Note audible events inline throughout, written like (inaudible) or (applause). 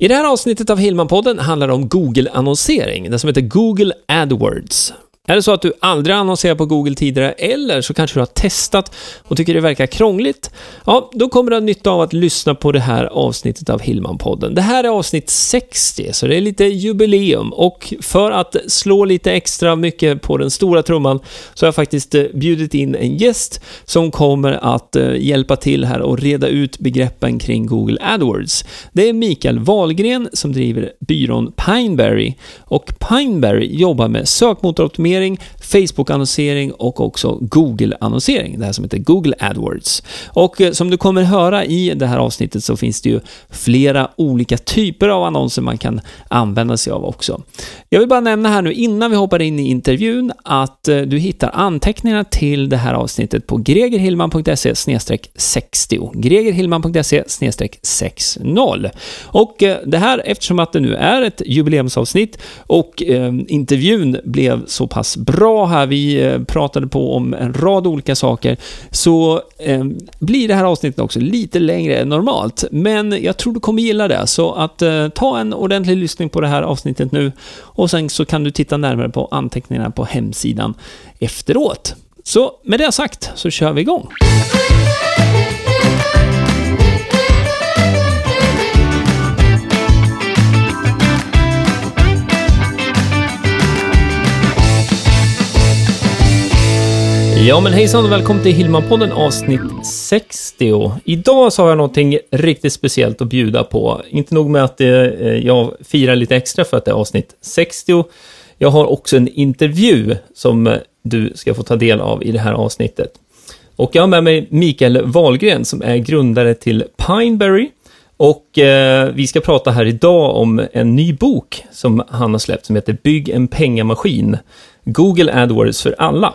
I det här avsnittet av Hillman-podden handlar det om Google-annonsering, det som heter Google AdWords. Är det så att du aldrig annonserat på Google tidigare, eller så kanske du har testat och tycker det verkar krångligt? Ja, då kommer du ha nytta av att lyssna på det här avsnittet av Hillman-podden. Det här är avsnitt 60, så det är lite jubileum. Och för att slå lite extra mycket på den stora trumman så har jag faktiskt eh, bjudit in en gäst som kommer att eh, hjälpa till här och reda ut begreppen kring Google AdWords. Det är Mikael Wahlgren som driver byrån Pineberry. Och Pineberry jobbar med sökmotoroptimering annonsering, Facebook-annonsering och också Google-annonsering, det här som heter Google AdWords. Och eh, som du kommer höra i det här avsnittet så finns det ju flera olika typer av annonser man kan använda sig av också. Jag vill bara nämna här nu innan vi hoppar in i intervjun att eh, du hittar anteckningarna till det här avsnittet på gregerhillman.se 60. gregerhillman.se 60. Och eh, det här, eftersom att det nu är ett jubileumsavsnitt och eh, intervjun blev så pass pass bra här. Vi eh, pratade på om en rad olika saker. Så eh, blir det här avsnittet också lite längre än normalt. Men jag tror du kommer gilla det. Så att eh, ta en ordentlig lyssning på det här avsnittet nu. Och sen så kan du titta närmare på anteckningarna på hemsidan efteråt. Så med det sagt så kör vi igång. Ja men hejsan och välkommen till Hillmanpodden avsnitt 60. Idag så har jag någonting riktigt speciellt att bjuda på. Inte nog med att eh, jag firar lite extra för att det är avsnitt 60. Jag har också en intervju som du ska få ta del av i det här avsnittet. Och jag har med mig Mikael Wahlgren som är grundare till Pineberry. Och eh, vi ska prata här idag om en ny bok som han har släppt som heter Bygg en pengamaskin. Google AdWords för alla.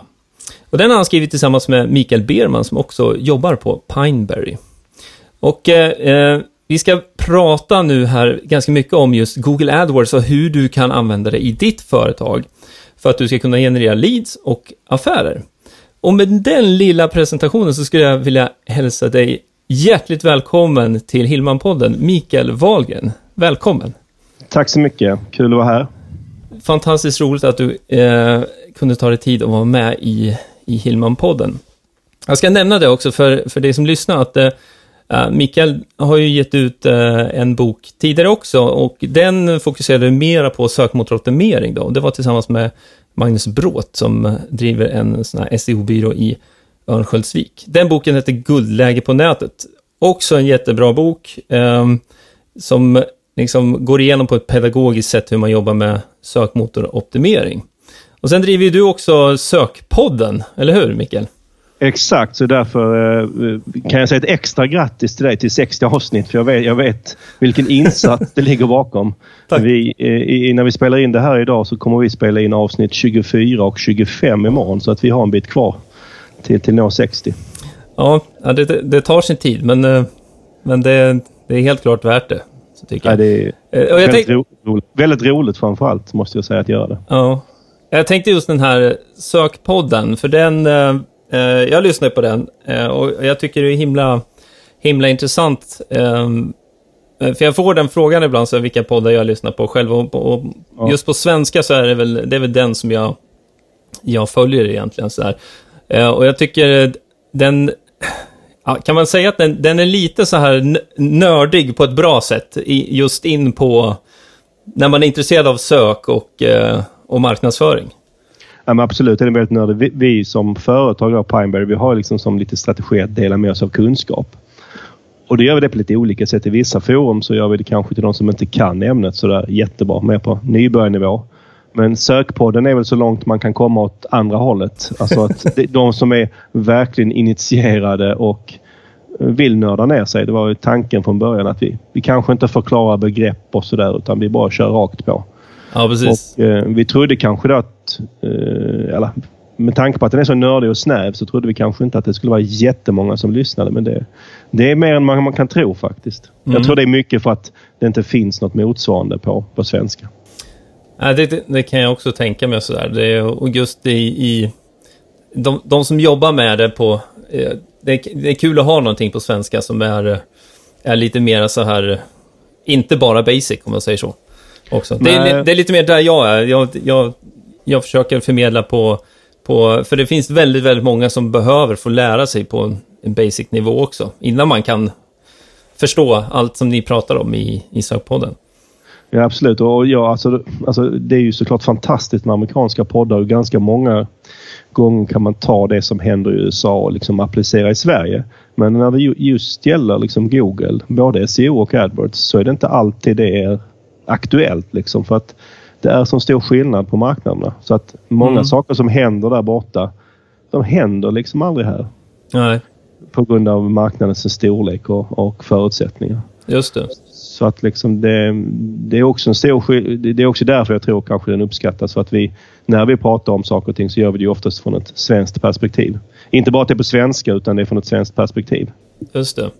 Och den har han skrivit tillsammans med Mikael Berman som också jobbar på Pineberry. Och eh, eh, vi ska prata nu här ganska mycket om just Google AdWords och hur du kan använda det i ditt företag för att du ska kunna generera leads och affärer. Och med den lilla presentationen så skulle jag vilja hälsa dig hjärtligt välkommen till Hillman-podden, Mikael Wahlgren. Välkommen! Tack så mycket, kul att vara här. Fantastiskt roligt att du eh, kunde ta dig tid att vara med i i Hillman-podden. Jag ska nämna det också för, för dig som lyssnar, att uh, Mikael har ju gett ut uh, en bok tidigare också och den fokuserade mera på sökmotoroptimering då. Det var tillsammans med Magnus Bråt som driver en sån här SEO-byrå i Örnsköldsvik. Den boken heter Guldläge på nätet. Också en jättebra bok äh, som liksom går igenom på ett pedagogiskt sätt hur man jobbar med sökmotoroptimering. Och sen driver ju du också Sökpodden, eller hur Mikael? Exakt, så därför eh, kan jag säga ett extra grattis till dig till 60 avsnitt. För jag vet, jag vet vilken insats det ligger bakom. (laughs) Vi, i, när vi spelar in det här idag så kommer vi spela in avsnitt 24 och 25 imorgon. Så att vi har en bit kvar till, till nå 60. Ja, det, det tar sin tid men, eh, men det, det är helt klart värt det. Så tycker jag. Ja, det är eh, väldigt, roligt, väldigt roligt framför allt måste jag säga att göra det. Ja, jag tänkte just den här sökpodden, för den, eh, eh jag lyssnar på den eh, och jag tycker det är himla, himla intressant. Eh, för jag får den frågan ibland, så vilka poddar jag lyssnar på själv. Och, och ja. Just på svenska så är det väl, det är väl den som jag, jag följer egentligen. Så här. Eh, och jag tycker den, kan man säga att den, den är lite så här nördig på ett bra sätt, just in på när man är intresserad av sök och eh, och marknadsföring? Ja, men absolut, det är väldigt nördigt. Vi, vi som företag av Pineberry, vi har liksom som lite strategi att dela med oss av kunskap. Och då gör vi det på lite olika sätt. I vissa forum så gör vi det kanske till de som inte kan ämnet sådär jättebra, mer på nybörjarnivå. Men sökpodden är väl så långt man kan komma åt andra hållet. Alltså att (laughs) de som är verkligen initierade och vill nörda ner sig. Det var ju tanken från början att vi, vi kanske inte förklarar begrepp och sådär utan vi bara kör rakt på. Ja, precis. Och, eh, vi trodde kanske då att, eh, eller, med tanke på att den är så nördig och snäv så trodde vi kanske inte att det skulle vara jättemånga som lyssnade. Men det, det är mer än man, man kan tro faktiskt. Mm. Jag tror det är mycket för att det inte finns något motsvarande på, på svenska. Ja, det, det, det kan jag också tänka mig. Sådär. Det, och just i, i de, de som jobbar med det på... Eh, det, det, är kul att ha någonting på svenska som är, är lite mer så här inte bara basic, om man säger så. Också. Det är, det är, lite mer där jag är. Jag, jag, jag försöker förmedla på, på... För det finns väldigt, väldigt många som behöver få lära sig på en, en basic-nivå också. Innan man kan förstå allt som ni pratar om i, i sökpodden. Ja, absolut. Och ja, alltså, alltså, det är ju såklart fantastiskt med amerikanska poddar och ganska många gånger kan man ta det som händer i USA och liksom applicera i Sverige. Men när det just gäller liksom Google, både SEO och AdWords, så är det inte alltid det är aktuellt. Liksom, för att det är så stor skillnad på marknaderna. Så att många mm. saker som händer där borta, de händer liksom aldrig här. Nej. På grund av marknadens storlek och, och förutsättningar. Just det. Så att liksom det, det, är också en stor Det är också därför jag tror kanske den uppskattas. För att vi, när vi pratar om saker och ting så gör vi det oftast från ett svenskt perspektiv. Inte bara att det är på svenska utan det är från ett svenskt perspektiv. Just det.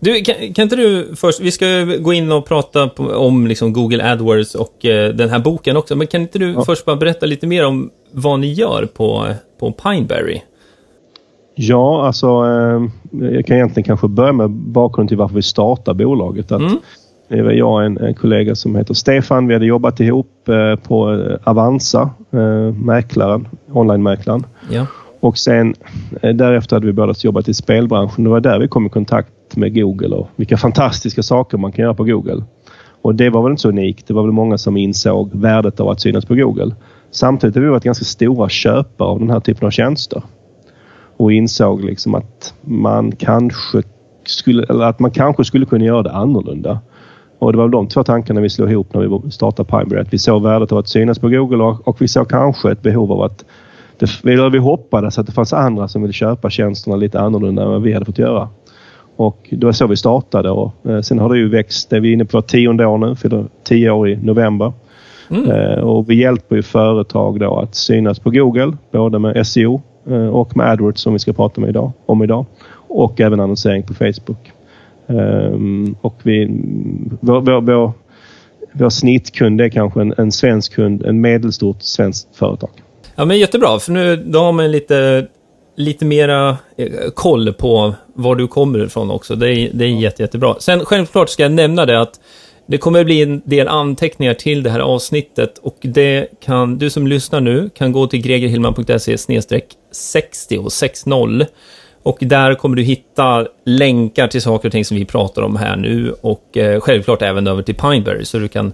Du, kan, kan inte du först, vi ska gå in och prata på, om liksom Google AdWords och eh, den här boken också, men kan inte du ja. först bara berätta lite mer om vad ni gör på, på Pineberry? Ja, alltså eh, jag kan egentligen kanske börja med bakgrunden till varför vi startar bolaget. Att mm. Det var jag och en, en, kollega som heter Stefan. Vi hade jobbat ihop eh, på Avanza, eh, mäklaren, online-mäklaren. Ja. Och sen eh, därefter hade vi börjat jobba i spelbranschen. Det var där vi kom i kontakt med Google och vilka fantastiska saker man kan göra på Google. Och det var väl inte så unikt. Det var väl många som insåg värdet av att synas på Google. Samtidigt har vi varit ganska stora köpare av den här typen av tjänster. Och insåg liksom att man kanske skulle, eller att man kanske skulle kunna göra det annorlunda. Och det var de två tankarna vi slog ihop när vi startade Pineberry. Att vi såg värdet av att synas på Google och, och vi såg kanske ett behov av att det, eller vi hoppades att det fanns andra som ville köpa tjänsterna lite annorlunda än vad vi hade fått göra. Och det var så vi startade och eh, sen har det ju växt. Det är vi inne på tionde år nu, fyller tio år i november. Mm. Eh, och vi hjälper ju företag då att synas på Google, både med SEO eh, och med AdWords som vi ska prata med idag, om idag. Och även annonsering på Facebook. Och vi, vår, vår, vår, vår snittkund är kanske en, en svensk kund, en medelstort svenskt företag. Ja, men jättebra, för nu då har man lite, lite mera eh, koll på var du kommer ifrån också. Det är, det är jätte, jättebra. Sen självklart ska jag nämna det att det kommer bli en del anteckningar till det här avsnittet och det kan, du som lyssnar nu kan gå till gregerhillman.se 60 och 60 och där kommer du hitta länkar till saker och ting som vi pratar om här nu och eh, självklart även över till Pineberry så du kan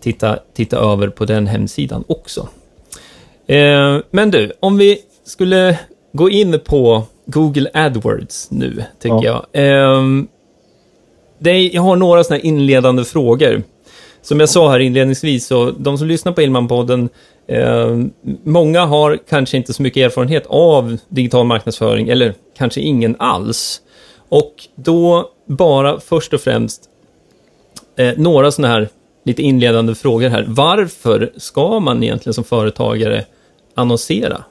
titta, titta över på den hemsidan också. Eh, men du, om vi skulle gå in på Google AdWords nu, tycker ja. jag. Eh, det jag har några sådana här inledande frågor. Som jag sa här inledningsvis, så de som lyssnar på Ilman-podden, eh, många har kanske inte så mycket erfarenhet av digital marknadsföring, eller kanske ingen alls. Och då bara först och främst eh, några sådana här lite inledande frågor här. Varför ska man egentligen som företagare annonsera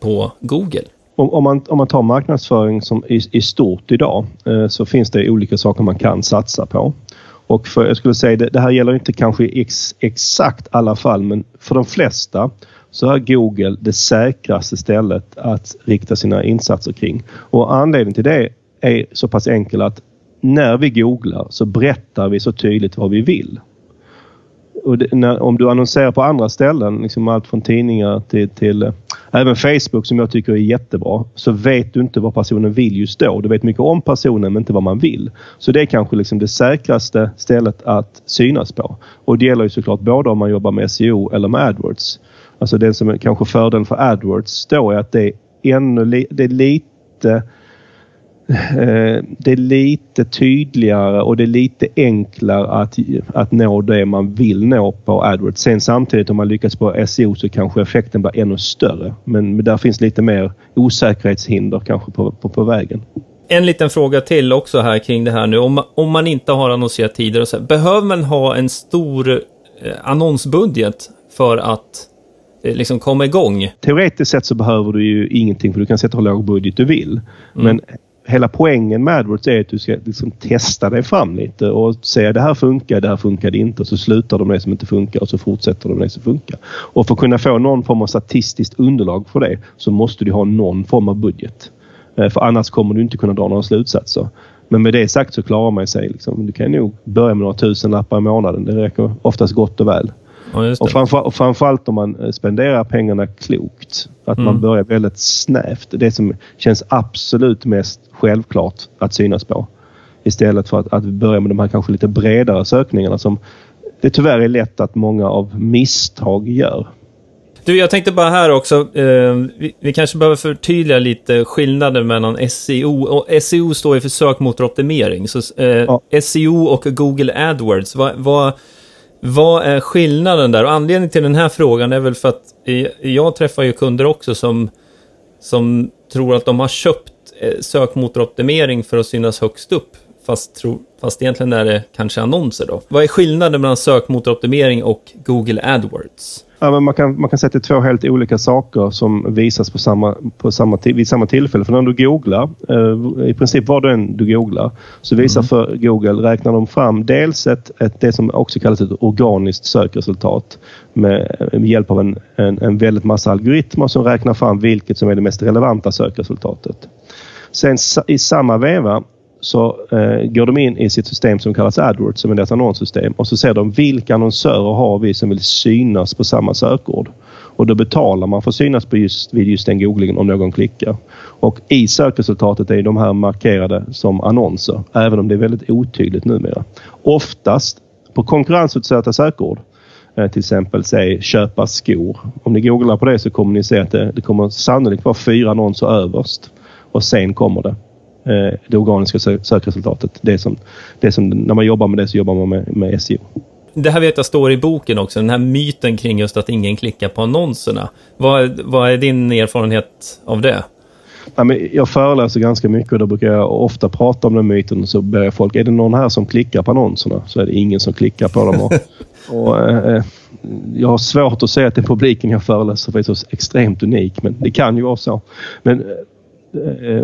på Google? Om, om, man, om man tar marknadsföring som i, i stort idag eh, så finns det olika saker man kan satsa på. Och för, jag skulle säga det, det här gäller inte kanske ex, exakt alla fall men för de flesta så är Google det säkraste stället att rikta sina insatser kring. Och anledningen till det är så pass enkel att när vi googlar så berättar vi så tydligt vad vi vill det, när, om du annonserar på andra ställen, liksom allt från tidningar till, till äh, även Facebook som jag tycker är jättebra, så vet du inte vad personen vill just då. Du vet mycket om personen men inte vad man vill. Så det är kanske liksom det säkraste stället att synas på. Och det gäller ju såklart både om man jobbar med SEO eller med AdWords. Alltså det som är kanske fördelen för AdWords då är att det är ännu li, det är lite det är lite tydligare och det är lite enklare att, att nå det man vill nå på AdWords. Sen samtidigt om man lyckas på SEO så kanske effekten blir ännu större. Men där finns lite mer osäkerhetshinder kanske på, på, på vägen. En liten fråga till också här kring det här nu. Om, om man inte har annonserat tidigare, så här, behöver man ha en stor eh, annonsbudget för att eh, liksom komma igång? Teoretiskt sett så behöver du ju ingenting för du kan sätta hur låg budget du vill. Mm. Men hela poängen med AdWords är att du ska liksom testa dig fram lite och säga det här funkar, det här funkar inte och så slutar de med det som inte funkar och så fortsätter de med det som funkar. Och för att kunna få någon form av statistiskt underlag för det så måste du ha någon form av budget. Eh, för annars kommer du inte kunna dra några slutsatser. Men med det sagt så klarar man sig. Liksom. Du kan nog börja med några tusen lappar i månaden. Det räcker oftast gott och väl. Ja, och, framför, och framförallt om man eh, spenderar pengarna klokt. Att mm. man börjar väldigt snävt. Det som känns absolut mest självklart att synas på. Istället för att, att börja med de här kanske lite bredare sökningarna som det tyvärr är lätt att många av misstag gör. Du, jag tänkte bara här också, eh, vi, vi, kanske behöver förtydliga lite skillnaden mellan SEO. Och SEO står ju för sökmotoroptimering. Så eh, ja. SEO och Google AdWords, vad, vad, vad, är skillnaden där? Och anledningen till den här frågan är väl för att jag träffar ju kunder också som, som tror att de har köpt eh, sökmotoroptimering för att synas högst upp. Fast, tro, fast egentligen är det kanske annonser då. Vad är skillnaden mellan sökmotoroptimering och Google AdWords? Ja, men man, kan, man kan säga att det är två helt olika saker som visas på samma, på samma, vid samma tillfälle. För när du googlar, eh, i princip vad du än du googlar, så visar mm. för Google, räknar de fram dels ett, ett, det som också kallas ett organiskt sökresultat med, med hjälp av en, en, en väldigt massa algoritmer som räknar fram vilket som är det mest relevanta sökresultatet. Sen i samma veva så eh, går de in i sitt system som kallas AdWords som är deras annonssystem och så ser de vilka annonsörer har vi som vill synas på samma sökord. Och då betalar man för att synas på just, vid just den googlingen om någon klickar. Och i sökresultatet är de här markerade som annonser även om det är väldigt otydligt numera. Oftast på konkurrensutsatta sökord eh, till exempel säg köpa skor. Om ni googlar på det så kommer ni se att det, det kommer sannolikt vara fyra annonser överst och sen kommer det. Eh, det organiska sökresultatet. Det som, det som, när man jobbar med det så jobbar man med, med SEO. Det här vet jag står i boken också, den här myten kring just att ingen klickar på annonserna. Vad, vad är din erfarenhet av det? Ja, men jag föreläser ganska mycket och då brukar jag ofta prata om den myten. Så ber jag folk, är det någon här som klickar på annonserna? Så är det ingen som klickar på dem. Och, (laughs) och eh, jag har svårt att säga att den publiken jag föreläser för är så extremt unik, men det kan ju vara så. Men eh,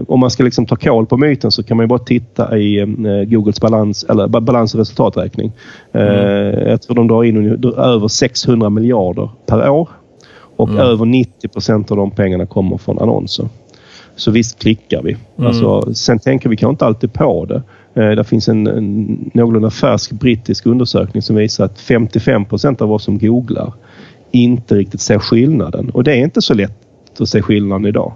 om man ska liksom ta koll på myten så kan man ju bara titta i eh, Googles balans, eller balans och resultaträkning. Eh, mm. Jag tror de drar in över 600 miljarder per år och mm. över 90 procent av de pengarna kommer från annonser. Så visst klickar vi. Mm. Alltså, sen tänker vi kanske inte alltid på det. Eh, det finns en, en någorlunda färsk brittisk undersökning som visar att 55 procent av oss som googlar inte riktigt ser skillnaden. Och det är inte så lätt att se skillnaden idag.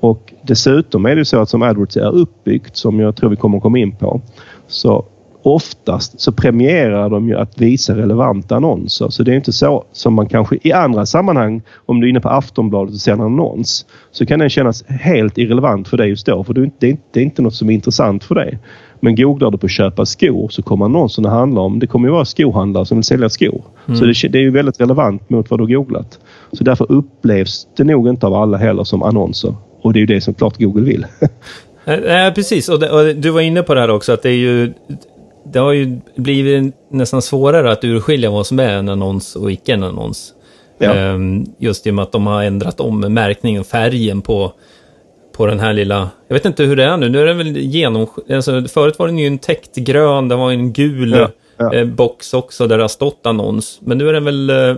Och dessutom är det så att som AdWords är uppbyggt, som jag tror vi kommer att komma in på, så oftast så premierar de ju att visa relevanta annonser. Så det är inte så som man kanske i andra sammanhang, om du är inne på Aftonbladet och ser en annons, så kan den kännas helt irrelevant för dig just då. För det är inte, det är inte något som är intressant för dig. Men googlar du på köpa skor så kommer annonserna handla om, det kommer ju vara skohandlare som vill sälja skor. Mm. Så det, det, är ju väldigt relevant mot vad du har googlat. Så därför upplevs det nog inte av alla heller som annonser. Och det är ju det som klart Google vill. Nej, (laughs) precis. Och, det, och, du var inne på det här också, att det är ju... Det har ju blivit nästan svårare att urskilja vad som är en annons och icke en annons. Ja. Ehm, just i och med att de har ändrat om märkningen, färgen på, på den här lilla... Jag vet inte hur det är nu. Nu är den väl genom... Alltså, förut var den ju en täckt grön, det var en gul ja, ja. Eh, box också där det har stått annons. Men nu är den väl... Eh,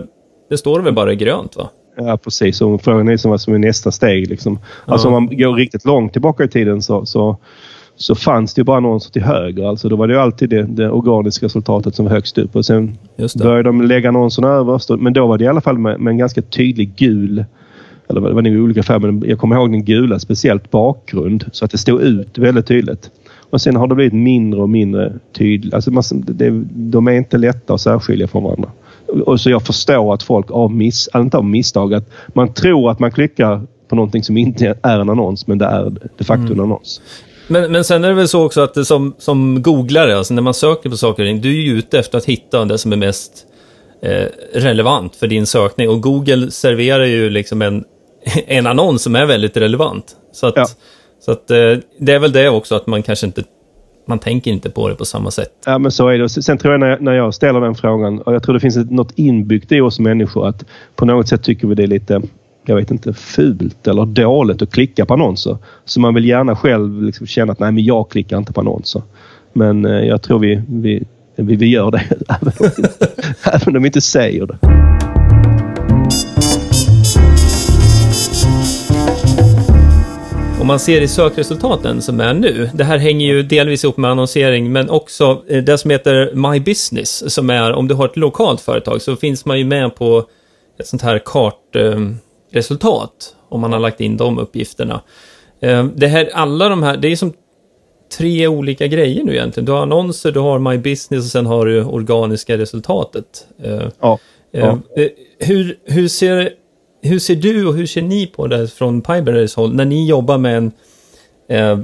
det står väl bara grönt va? Ja, precis. Och frågan är vad som är nästa steg. Liksom. Alltså om man går riktigt långt tillbaka i tiden så, så, så fanns det ju bara annonser till höger. Alltså då var det ju alltid det, det organiska resultatet som var högst upp. Och sen började de lägga annonserna överst. Men då var det i alla fall med, med en ganska tydlig gul eller det var nog olika färger, men jag kommer ihåg den gula, speciellt bakgrund så att det stod ut väldigt tydligt. Och sen har det blivit mindre och mindre tydligt. Alltså det, de är inte lätta att särskilja från varandra och så jag förstår att folk av miss, inte av misstag, att man tror att man klickar på någonting som inte är en annons, men det är de facto mm. en annons. Men, men sen är det väl så också att som, som googlare, alltså när man söker på saker och ting, du är ju ute efter att hitta det som är mest eh, relevant för din sökning. Och Google serverar ju liksom en, en annons som är väldigt relevant. Så att, ja. så att eh, det är väl det också, att man kanske inte man tänker inte på det på samma sätt. Ja, men så är det. Sen tror jag när, jag när jag ställer den frågan, och jag tror det finns något inbyggt i oss människor att på något sätt tycker vi det är lite jag vet inte, fult eller dåligt att klicka på annonser. Så man vill gärna själv liksom känna att nej, men jag klickar inte på annonser. Men eh, jag tror vi, vi, vi, vi gör det (laughs) även om (laughs) vi inte säger det. Om man ser i sökresultaten som är nu, det här hänger ju delvis ihop med annonsering, men också eh, det som heter My Business, som är om du har ett lokalt företag så finns man ju med på ett sånt här kartresultat, om man har lagt in de uppgifterna. Eh, det här, alla de här, det är som tre olika grejer nu egentligen. Du har annonser, du har My Business och sen har du organiska resultatet. Eh, ja. ja. Hur, hur ser hur ser du och hur ser ni på det från Piberys håll när ni jobbar med en, eh,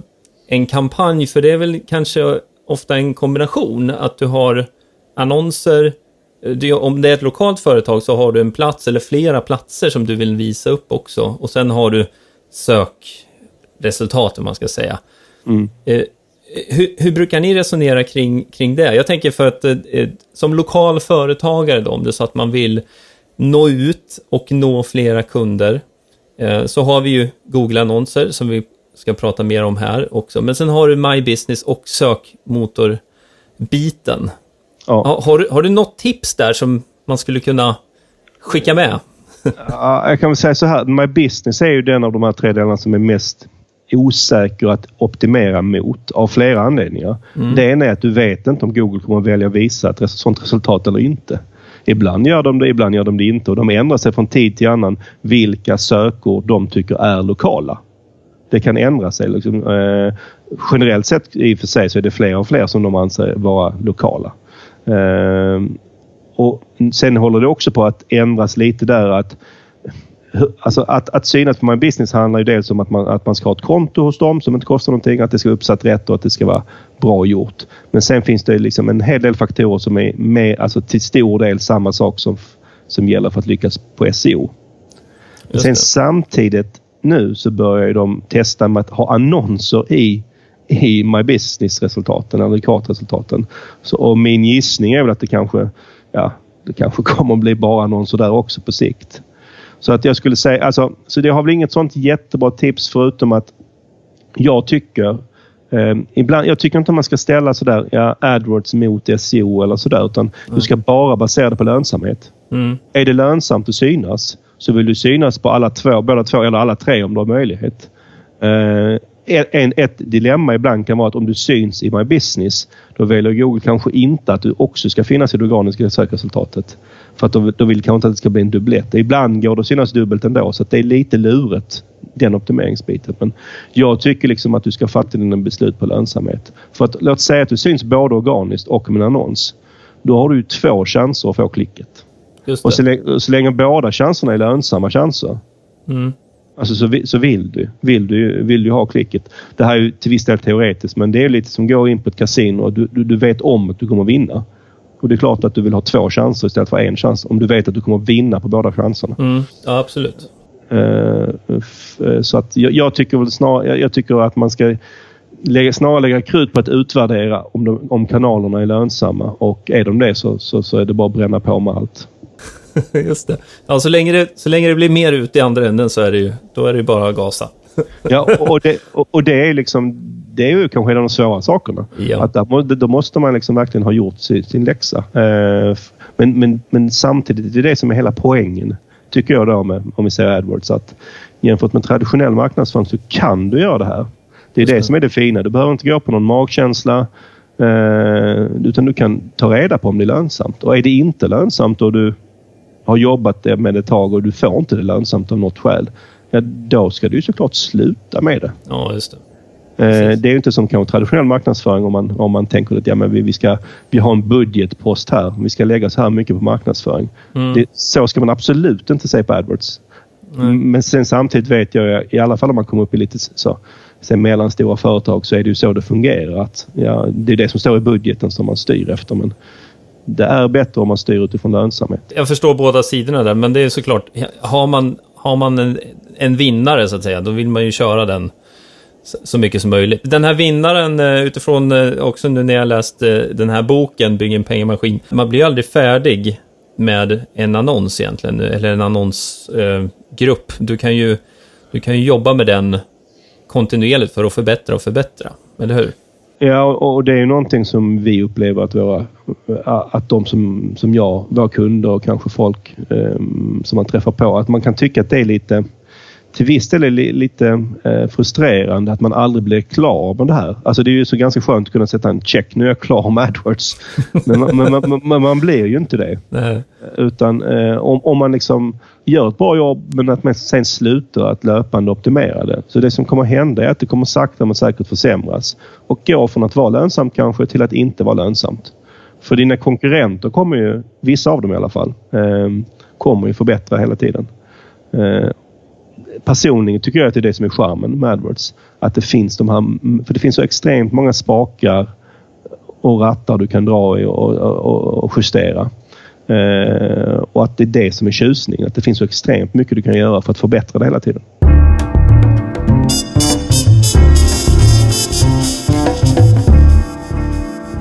en kampanj? För det är väl kanske ofta en kombination att du har annonser, du, om det är ett lokalt företag så har du en plats eller flera platser som du vill visa upp också och sen har du sökresultat om man ska säga. Mm. Eh, hur, hur, brukar ni resonera kring, kring det? Jag tänker för att eh, som lokal företagare då, om det är så att man vill nå ut och nå flera kunder. Eh, så har vi ju Google-annonser som vi ska prata mer om här också. Men sen har du My Business och sökmotorbiten. Ja. Har, du, har du något tips där som man skulle kunna skicka med? (laughs) ja, jag kan väl säga så här. My Business är ju den av de här tre delarna som är mest osäker att optimera mot av flera anledningar. Mm. Det ena är att du vet inte om Google kommer att välja att visa ett sådant resultat eller inte. Ibland gör de det, ibland gör de det inte och de ändrar sig från tid till annan vilka sökord de tycker är lokala. Det kan ändra sig. Liksom. Eh, generellt sett i och för sig så är det fler och fler som de anser vara lokala. Eh, och Sen håller det också på att ändras lite där att Alltså att, att synas på My Business handlar ju dels om att man, att man ska ha ett konto hos dem som inte kostar någonting, att det ska vara uppsatt rätt och att det ska vara bra gjort. Men sen finns det liksom en hel del faktorer som är med, alltså till stor del samma sak som, som gäller för att lyckas på SEO. Sen samtidigt nu så börjar de testa med att ha annonser i, i My Business-resultaten eller kartresultaten. Så, och min gissning är väl att det kanske, ja, det kanske (laughs) kommer att bli bara annonser där också på sikt. Så att jag skulle säga, alltså, så det har väl inget sånt jättebra tips förutom att jag tycker eh, ibland, jag tycker inte man ska ställa sådär ja, AdWords mot SEO eller sådär utan mm. du ska bara basera det på lönsamhet. Mm. Är det lönsamt att synas så vill du synas på alla två, båda två eller alla tre om du har möjlighet. Eh, en, ett dilemma ibland kan vara att om du syns i My Business då väljer Google kanske inte att du också ska finnas i det organiska sökresultatet. För att de, de vill kanske inte att det ska bli en dubblett. Ibland går det att synas dubbelt ändå så det är lite luret den optimeringsbiten. Men jag tycker liksom att du ska fatta dina beslut på lönsamhet. För att låt säga att du syns både organiskt och med en annons. Då har du två chanser att få klicket. Och så länge, så länge båda chanserna är lönsamma chanser mm. Alltså så, så vill du. Vill du, vill du ha klicket. Det här är ju till viss del teoretiskt men det är lite som att gå in på ett kasino och du, du, du vet om att du kommer vinna. Och det är klart att du vill ha två chanser istället för en chans om du vet att du kommer vinna på båda chanserna. Mm. Ja, absolut. Uh, så att jag, jag tycker väl snarare, jag, jag, tycker att man ska lägga, snarare lägga krut på att utvärdera om, de, om kanalerna är lönsamma och är de det så, så, så är det bara att bränna på med allt. (laughs) Just det. Ja, så länge det, så länge det blir mer ut i andra änden så är det ju, då är det bara att gasa. ja, och det, och det är liksom det är ju kanske en av de svåra sakerna. Ja. Att där, då måste man liksom verkligen ha gjort sin, sin läxa. Eh, men, men, men samtidigt, det är det som är hela poängen, tycker jag då med, om vi säger AdWords, att jämfört med traditionell marknadsföring så kan du göra det här. Det är det, det som är det fina. Du behöver inte gå på någon magkänsla. Eh, utan du kan ta reda på om det är lönsamt. Och är det inte lönsamt och du har jobbat med det ett tag och du får inte det lönsamt av något skäl. Ja, då ska du såklart sluta med det. Ja, just det. Eh, det är inte som kanske traditionell marknadsföring om man, om man tänker att ja, men vi, vi, ska, vi har en budgetpost här. Vi ska lägga så här mycket på marknadsföring. Mm. Det, så ska man absolut inte säga på AdWords. Mm. Men sen samtidigt vet jag, i alla fall om man kommer upp i lite så, sen mellanstora företag så är det ju så det fungerar. Att, ja, det är det som står i budgeten som man styr efter. Men det är bättre om man styr utifrån lönsamhet. Jag förstår båda sidorna där, men det är såklart, har man, har man en, en vinnare så att säga, då vill man ju köra den så mycket som möjligt. Den här vinnaren, eh, utifrån eh, också nu när jag läst eh, den här boken, Bygg en pengamaskin, man blir aldrig färdig med en annons egentligen, eller en annonsgrupp. Du kan ju, du kan ju jobba med den kontinuerligt för att förbättra och förbättra, eller hur? Ja, och det är ju någonting som vi upplever att våra, att de som, som jag, våra kunder och kanske folk eh, som man träffar på, att man kan tycka att det är lite till viss del är det lite eh, frustrerande att man aldrig blir klar med det här. Alltså det är ju så ganska skönt att kunna sätta en check. Nu är jag klar med AdWords. (laughs) Men man, men, man, men man blir ju inte det. Nej. Utan eh, om, om man liksom gör ett bra jobb men att man sen slutar att löpande optimera det. Så det som kommer hända är att det kommer sakta men säkert försämras. Och gå från att vara lönsamt kanske till att inte vara lönsamt. För dina konkurrenter kommer ju, vissa av dem i alla fall, eh, kommer ju förbättra hela tiden. Eh, personligen tycker jag att det är det som är charmen med AdWords. Att det finns de här, för det finns så extremt många spakar och rattar du kan dra i och, och, och justera. Eh, och att det är det som är tjusningen. Att det finns så extremt mycket du kan göra för att förbättra det hela tiden.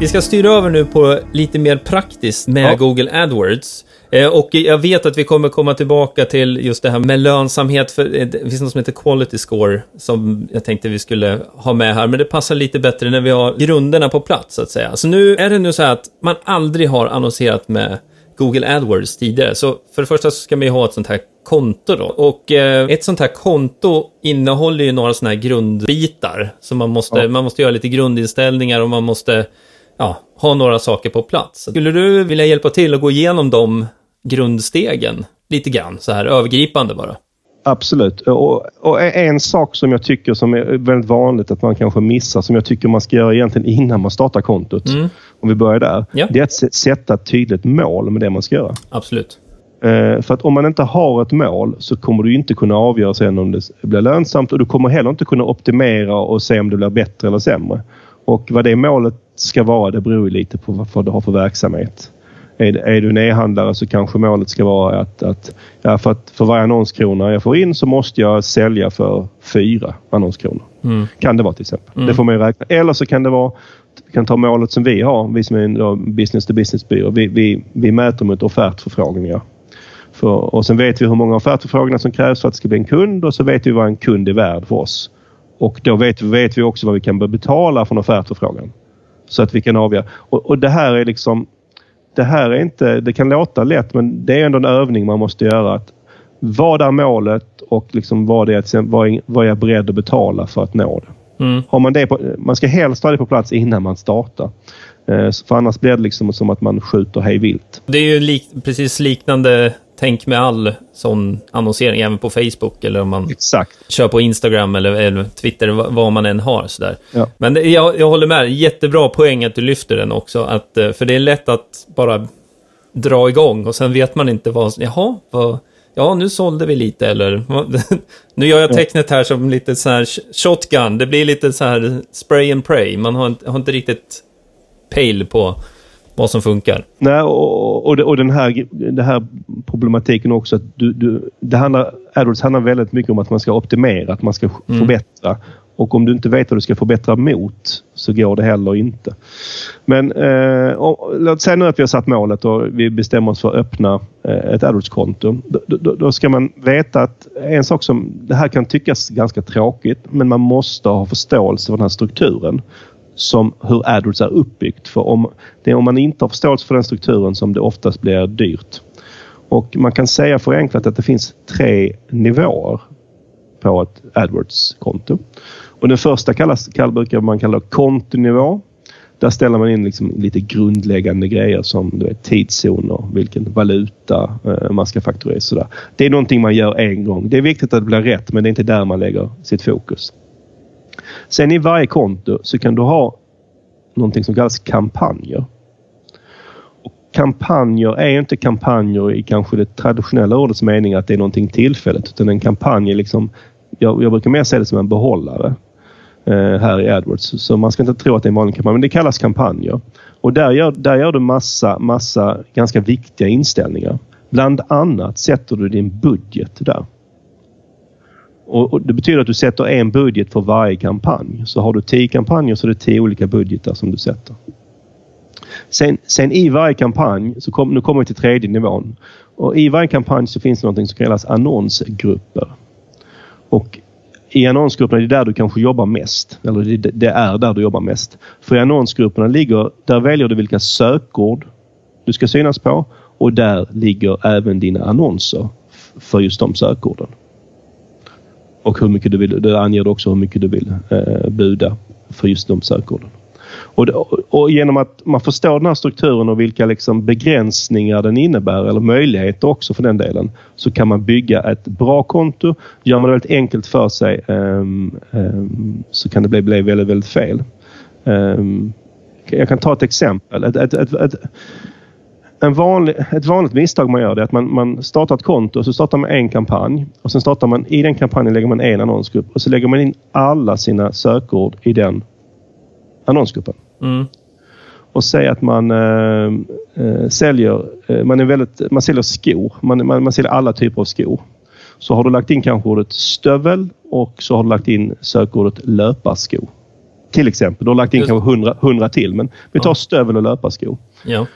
Vi ska styra över nu på lite mer praktiskt med Ja. Google AdWords. Eh, Och jag vet att vi kommer komma tillbaka till just det här med lönsamhet. För eh, det finns något som heter Quality Score som jag tänkte vi skulle ha med här. Men det passar lite bättre när vi har grunderna på plats, så att säga. Så nu är det nu så här att man aldrig har annonserat med Google AdWords tidigare. Så för det första så ska man ju ha ett sånt här konto då. Och eh, ett sånt här konto innehåller ju några såna här grundbitar. Så man måste, Ja. man måste göra lite grundinställningar och man måste ja, ha några saker på plats. Skulle du vilja hjälpa till att gå igenom de grundstegen lite grann, så här övergripande bara? Absolut. Och, och en sak som jag tycker som är väldigt vanligt att man kanske missar, som jag tycker man ska göra egentligen innan man startar kontot. Mm. Om vi börjar där. Ja. Det är att sätta ett tydligt mål med det man ska göra. Absolut. Eh, För att om man inte har ett mål så kommer du inte kunna avgöra sen om det blir lönsamt och du kommer heller inte kunna optimera och se om det blir bättre eller sämre. Och vad det målet ska vara det beror lite på vad du har för verksamhet. Är, är du en e-handlare så kanske målet ska vara att, att, ja, för, att för varje annonskrona jag får in så måste jag sälja för fyra annonskronor. Mm. Kan det vara till exempel. Mm. Det får man ju räkna. Eller så kan det vara vi kan ta målet som vi har, vi som är en business to business byrå. Vi, vi, vi mäter mot offertförfrågningar. För, och sen vet vi hur många offertförfrågningar som krävs för att det ska bli en kund och så vet vi vad en kund är värd för oss. Och då vet, vet vi också vad vi kan betala för en offertförfrågan. Så att vi kan avgöra. Och, och det här är liksom... Det här är inte... Det kan låta lätt men det är ändå en övning man måste göra. Att vad är målet och liksom vad, är, vad, är, vad är jag beredd att betala för att nå det? Mm. Har man, det på, man ska helst ha det på plats innan man startar. Eh, För annars blir det liksom som att man skjuter hej vilt. Det är ju lik, precis liknande tänk med all sån annonsering, även på Facebook eller om man Exakt. kör på Instagram eller, eller Twitter, vad, man än har. Sådär. Ja. Men det, jag, jag håller med, jättebra poäng att du lyfter den också. Att, eh, för det är lätt att bara dra igång och sen vet man inte vad, jaha, vad, ja nu sålde vi lite eller (laughs) nu gör jag tecknet här som lite så här sh- shotgun, det blir lite så här spray and pray, man har inte, har inte riktigt pejl på vad som funkar. Nej, och, och, och den, här, den här problematiken också att du, du, det handlar, AdWords handlar väldigt mycket om att man ska optimera, att man ska Mm. förbättra. Och om du inte vet vad du ska förbättra mot så går det heller inte. Men eh, och, låt säga nu att vi har satt målet och vi bestämmer oss för att öppna eh, ett AdWords-konto. Då, då, då ska man veta att en sak som, det här kan tyckas ganska tråkigt, men man måste ha förståelse för den här strukturen som hur AdWords är uppbyggt. För om, det är om man inte har förståelse för den strukturen som det oftast blir dyrt. Och man kan säga förenklat att det finns tre nivåer på ett AdWords-konto. Och den första kallas, kall, brukar man kalla kontonivå. Där ställer man in liksom lite grundläggande grejer som du vet, tidszoner, vilken valuta eh, man ska fakturera. Sådär. Det är någonting man gör en gång. Det är viktigt att det blir rätt men det är inte där man lägger sitt fokus. Sen i varje konto så kan du ha någonting som kallas kampanjer. Och kampanjer är inte kampanjer i kanske det traditionella ordets mening att det är någonting tillfälligt. Utan en kampanj är liksom, jag, jag brukar mer se det som en behållare eh, här i AdWords. Så man ska inte tro att det är en vanlig kampanj, men det kallas kampanjer. Och där gör, där gör du massa, massa ganska viktiga inställningar. Bland annat sätter du din budget där. Och, och Det betyder att du sätter en budget för varje kampanj. Så har du tio kampanjer så är det tio olika budgetar som du sätter. Sen, sen i varje kampanj, så kom, nu kommer vi till tredje nivån. Och I varje kampanj så finns det något som kallas annonsgrupper. Och i annonsgrupperna, det är där du kanske jobbar mest. Eller det, det är där du jobbar mest. För i annonsgrupperna ligger, där väljer du vilka sökord du ska synas på och där ligger även dina annonser för just de sökorden. Och hur mycket du vill, det anger också hur mycket du vill eh, buda för just de sökorden. Och, och, genom att man förstår den här strukturen och vilka liksom begränsningar den innebär eller möjligheter också för den delen så kan man bygga ett bra konto. Gör man det väldigt enkelt för sig um, um, så kan det bli, bli väldigt, väldigt fel. Um, jag kan ta ett exempel. Ett, ett, ett, ett en vanlig, ett vanligt misstag man gör är att man, man startar ett konto och så startar man en kampanj. Och sen startar man i den kampanjen lägger man en annonsgrupp och så lägger man in alla sina sökord i den annonsgruppen. Mm. Och säg att man äh, säljer, äh, man, är väldigt, man säljer skor. Man, man, man säljer alla typer av skor. Så har du lagt in kanske ordet stövel och så har du lagt in sökordet löparsko. Till exempel. Du har lagt in Just. kanske 100, 100 till men vi tar ja. stövel och löparsko. Ja.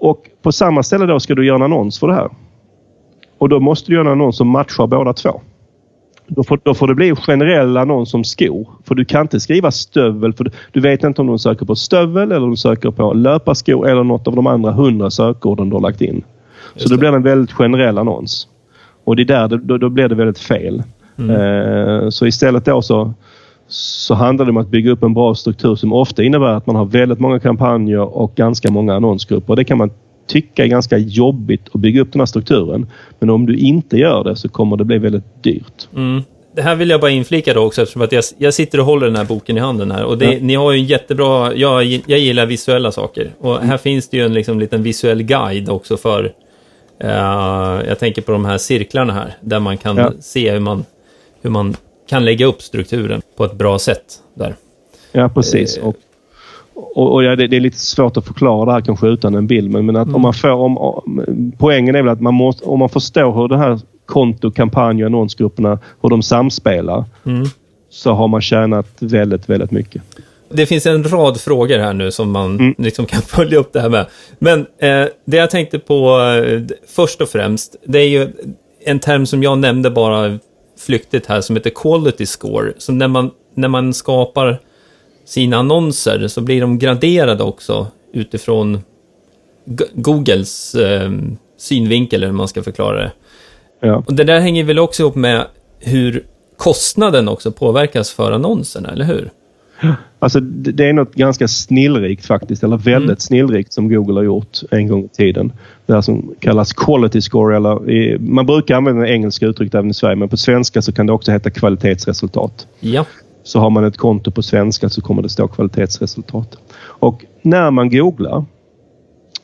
Och på samma ställe då ska du göra en annons för det här. Och då måste du göra en annons som matchar båda två. Då får, då får det bli en generell annons om skor. För du kan inte skriva stövel. För du, du vet inte om de söker på stövel eller de söker på löparskor eller något av de andra hundra sökorden du har lagt in. Just så då blir det en väldigt generell annons. Och det är där då, då blir det väldigt fel. Mm. Eh, så istället då så, så handlar det om att bygga upp en bra struktur som ofta innebär att man har väldigt många kampanjer och ganska många annonsgrupper. Det kan man tycka är ganska jobbigt att bygga upp den här strukturen. Men om du inte gör det så kommer det bli väldigt dyrt. Mm. Det här vill jag bara inflika då också eftersom att jag, jag sitter och håller den här boken i handen här. Och det, ja. ni har ju en jättebra, jag, jag gillar visuella saker. Och här mm. finns det ju en liksom, liten visuell guide också för, uh, jag tänker på de här cirklarna här, där man kan ja. se hur man, hur man kan lägga upp strukturen på ett bra sätt där. Ja, precis. Uh, och och, och ja, det, det, är lite svårt att förklara det här kanske utan en bild. Men, men att mm. om man får... Om, poängen är väl att man måste, om man förstår hur det här konto, kampanj och annonsgrupperna, hur de samspelar. Mm. Så har man tjänat väldigt, väldigt mycket. Det finns en rad frågor här nu som man mm. liksom kan (laughs) följa upp det här med. Men eh, det jag tänkte på eh, först och främst, det är ju en term som jag nämnde bara flyktigt här som heter quality score. Så när man, när man skapar sina annonser så blir de graderade också utifrån Googles eh, synvinkel, eller hur man ska förklara det. Ja. Och det där hänger väl också ihop med hur kostnaden också påverkas för annonserna, eller hur? Alltså det är något ganska snillrikt faktiskt, eller väldigt mm. snillrikt som Google har gjort en gång i tiden. Det här som kallas quality score eller man brukar använda det engelska uttrycket även i Sverige men på svenska så kan det också heta kvalitetsresultat. Ja. Så har man ett konto på svenska så kommer det stå kvalitetsresultat. Och när man googlar,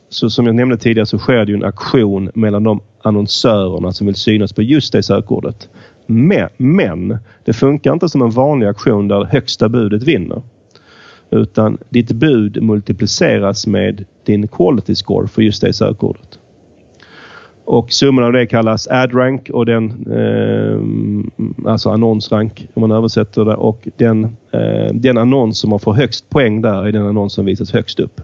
så som jag nämnde tidigare, så sker det en aktion mellan de annonsörerna som vill synas på just det sökordet. Men, men det funkar inte som en vanlig aktion där högsta budet vinner. Utan ditt bud multipliceras med din quality score för just det sökordet. Och summan av det kallas AdRank och den, eh, alltså annonsrank om man översätter det. Och den, eh, den annons som man får högst poäng där är den annons som visas högst upp.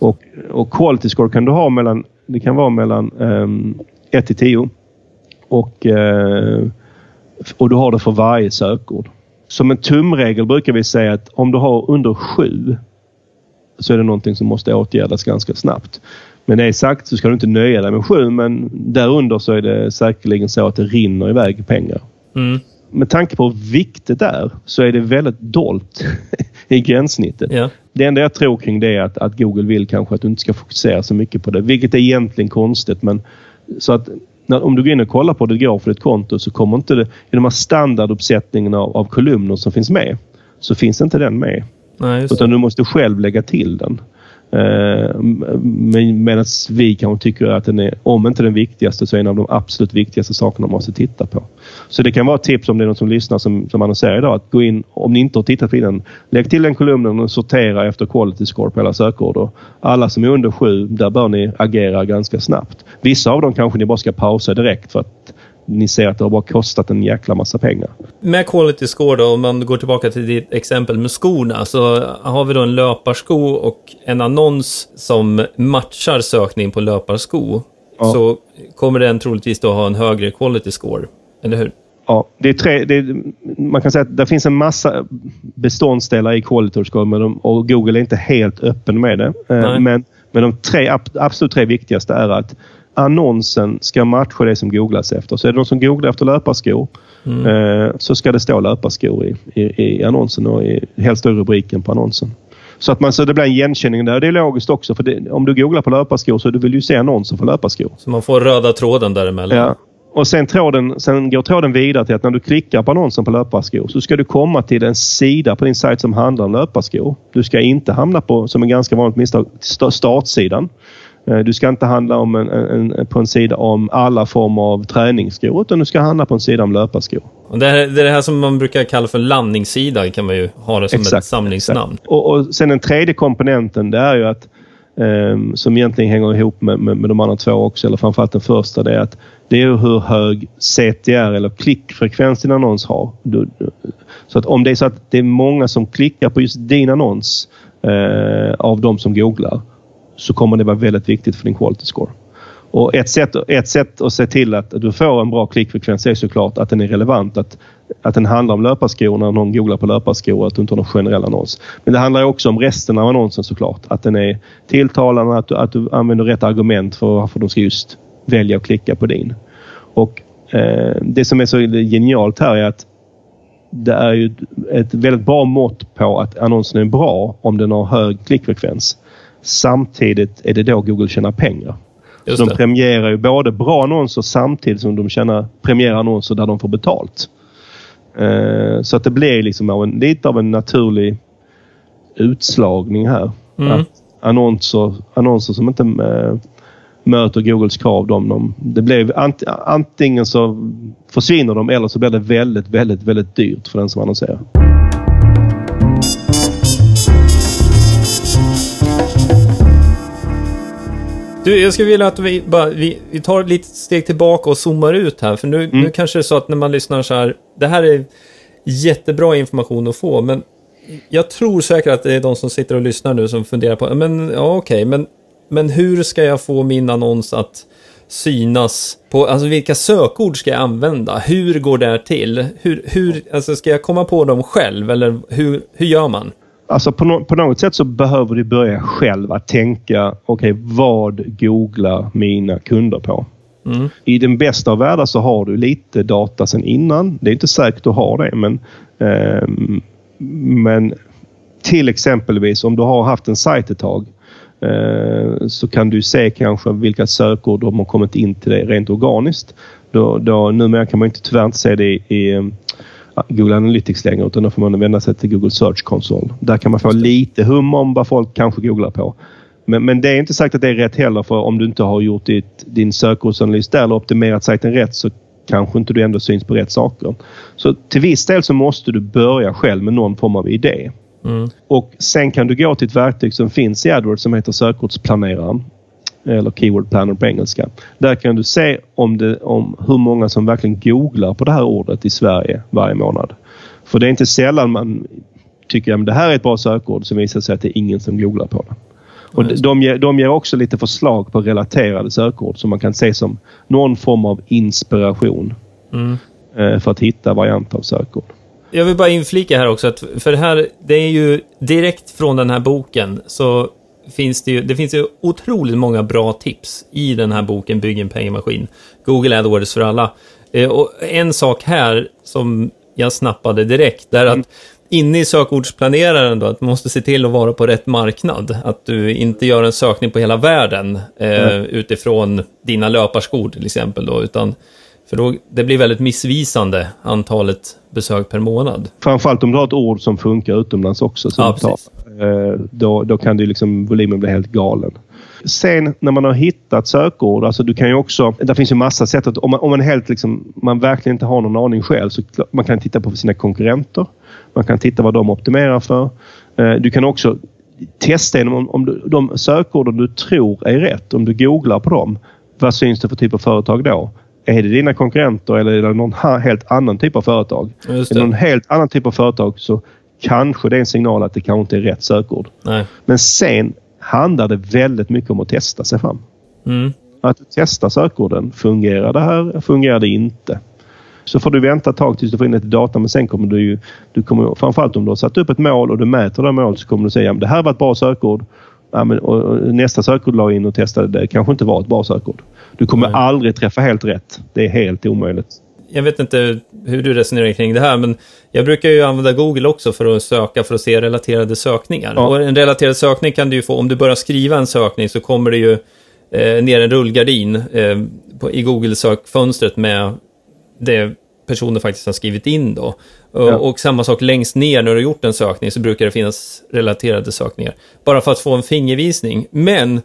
Och, och quality score kan du ha mellan, det kan vara mellan eh, 1 till 10. Och, eh, och du har det för varje sökord. Som en tumregel brukar vi säga att om du har under 7 så är det någonting som måste åtgärdas ganska snabbt. Men det sagt så ska du inte nöja dig med sju men därunder så är det säkerligen så att det rinner iväg pengar. Mm. Med tanke på hur viktigt det är så är det väldigt dolt (laughs) i gränssnittet. Ja. Det enda jag tror kring det är att, att Google vill kanske att du inte ska fokusera så mycket på det. Vilket är egentligen konstigt men så att när, om du går in och kollar på det går för ditt konto så kommer inte det, i de här standarduppsättningarna av, av kolumner som finns med så finns inte den med. Nej, Utan du måste själv lägga till den. Eh, Men, Medan vi kanske tycker att den är, om inte den viktigaste, så är en av de absolut viktigaste sakerna man måste titta på. Så det kan vara ett tips om det är någon som lyssnar som, som annonserar idag. Att gå in, om ni inte har tittat på den, lägg till den kolumnen och sortera efter quality score på alla sökord. Och alla som är under sju, där bör ni agera ganska snabbt. Vissa av dem kanske ni bara ska pausa direkt för att ni ser att det har bara kostat en jäkla massa pengar. Med quality score då, om man går tillbaka till ditt exempel med skorna, så har vi då en löparsko och en annons som matchar sökning på löparsko. Ja. Så kommer den troligtvis då ha en högre quality score, eller hur? Ja, det är tre, det är, man kan säga att det finns en massa beståndsdelar i quality score och Google är inte helt öppen med det. Eh, men, men de tre, absolut tre viktigaste är att annonsen ska matcha det som googlas efter. Så är det någon som googlar efter löparskor Mm. eh, så ska det stå löparskor i, i, i annonsen och i, helst i rubriken på annonsen. Så att man, så det blir en igenkänning där. Det är logiskt också för det, om du googlar på löparskor så du vill ju se annonser för löparskor. Så man får röda tråden däremellan. Ja. Och sen, tråden, sen går tråden vidare till att när du klickar på annonsen på löparskor så ska du komma till en sida på din sajt som handlar om löparskor. Du ska inte hamna på, som en ganska vanligt misstag, sta- startsidan. Eh, Du ska inte handla om en, en, på en sida om alla former av träningsskor utan du ska handla på en sida om löparskor. Och det, här, det är det här som man brukar kalla för landningssida, kan man ju ha det som ett Exakt, samlingsnamn. Och, och sen den tredje komponenten det är ju att ehm, som egentligen hänger ihop med, med, med de andra två också, eller framförallt den första, det är att det är hur hög CTR eller klickfrekvens din annons har. Du, du, så att om det är så att det är många som klickar på just din annons eh, av de som googlar så kommer det vara väldigt viktigt för din quality score. Och ett sätt, ett sätt att se till att du får en bra klickfrekvens är såklart att den är relevant. Att, att den handlar om löparskor när någon googlar på löparskor och att du inte har någon generell annons. Men det handlar också om resten av annonsen såklart. Att den är tilltalande, att du, att du använder rätt argument för varför de ska just välja att klicka på din. Och eh, Det som är så genialt här är att det är ju ett väldigt bra mått på att annonsen är bra om den har hög klickfrekvens. Samtidigt är det då Google tjänar pengar. Just de det. premierar ju både bra annonser samtidigt som de tjänar, premierar annonser där de får betalt. Eh, så att det blir liksom av en, lite av en naturlig utslagning här. Mm. Att annonser, annonser som inte eh, möter Googles krav, de, de, det blir ant, antingen så försvinner de eller så blir det väldigt, väldigt, väldigt dyrt för den som annonserar. Du, jag skulle vilja att vi, bara, vi, vi tar ett litet steg tillbaka och zoomar ut här. För nu, nu kanske det är så att när man lyssnar så här, det här är jättebra information att få, men jag tror säkert att det är de som sitter och lyssnar nu som funderar på, men ja okej, men, men hur ska jag få min annons att synas på, alltså vilka sökord ska jag använda? Hur går det här till? Hur, hur, alltså ska jag komma på dem själv eller hur, hur gör man? Alltså på, no på något sätt så behöver du börja själv att tänka, okej vad googlar mina kunder på? Mm. I den bästa av världar så har du lite data sedan innan. Det är inte säkert att du har det men, ehm, men till exempelvis om du har haft en sajt ett tag eh, så kan du se kanske vilka sökord de har kommit in till dig rent organiskt. Då, då, numera kan man inte, tyvärr inte se det i, i eh, Google Analytics längre utan då får man vända sig till Google Search Console. Där kan man få lite hum om vad folk kanske googlar på. Men, men det är inte sagt att det är rätt heller för om du inte har gjort ditt, din sökordsanalys där eller optimerat sajten rätt så kanske inte du ändå syns på rätt saker. Så till viss del så måste du börja själv med någon form av idé. Mm. Och sen kan du gå till ett verktyg som finns i AdWords som heter sökordsplaneraren. Eller Keyword Planner på engelska. Där kan du se om, det, om hur många som verkligen googlar på det här ordet i Sverige varje månad. För det är inte sällan man tycker att det här är ett bra sökord som visar sig att det är ingen som googlar på det. Och de, de, ger, de ger också lite förslag på relaterade sökord som man kan se som någon form av inspiration Mm. eh, för att hitta varianter av sökord. Jag vill bara inflika här också, att för det här, det är ju direkt från den här boken så finns det ju, det finns ju otroligt många bra tips i den här boken Bygg en pengamaskin. Google AdWords för alla. Eh, Och en sak här som jag snappade direkt, det är att inne i sökordsplaneraren då, att du måste se till att vara på rätt marknad. Att du inte gör en sökning på hela världen eh, utifrån dina löparskor till exempel då, utan för då, det blir väldigt missvisande antalet besök per månad. Framförallt om du har ett ord som funkar utomlands också. Som Ja, eh, då, då kan det liksom, volymen bli helt galen. Sen när man har hittat sökord, alltså du kan ju också... Det finns ju massa sätt att... Om man, om man helt liksom, man verkligen inte har någon aning själv så man kan titta på sina konkurrenter. Man kan titta vad de optimerar för. Eh, du kan också testa om, om du, de sökorden du tror är rätt. Om du googlar på dem, vad syns det för typ av företag då? Är det dina konkurrenter eller är det någon helt annan typ av företag? Är det. någon helt annan typ av företag så kanske det är en signal att det kanske inte är rätt sökord. Nej. Men sen handlar det väldigt mycket om att testa sig fram. Mm. Att testa sökorden. Fungerar det här? Fungerar det inte? Så får du vänta ett tag tills du får in lite data men sen kommer du ju... Du kommer, framförallt om du har satt upp ett mål och du mäter det målet så kommer du säga att det här var ett bra sökord. ja, men, och, och nästa sökord la in och testade det kanske inte var ett bra sökord. Du kommer Nej. aldrig träffa helt rätt. Det är helt omöjligt. Jag vet inte hur du resonerar kring det här, men jag brukar ju använda Google också för att söka för att se relaterade sökningar. Ja. Och en relaterad sökning kan du ju få, om du börjar skriva en sökning så kommer det ju eh, ner en rullgardin eh, på, i Google-sökfönstret med det personen faktiskt har skrivit in då. Och, Ja. och samma sak längst ner när du har gjort en sökning så brukar det finnas relaterade sökningar. Bara för att få en fingervisning. Men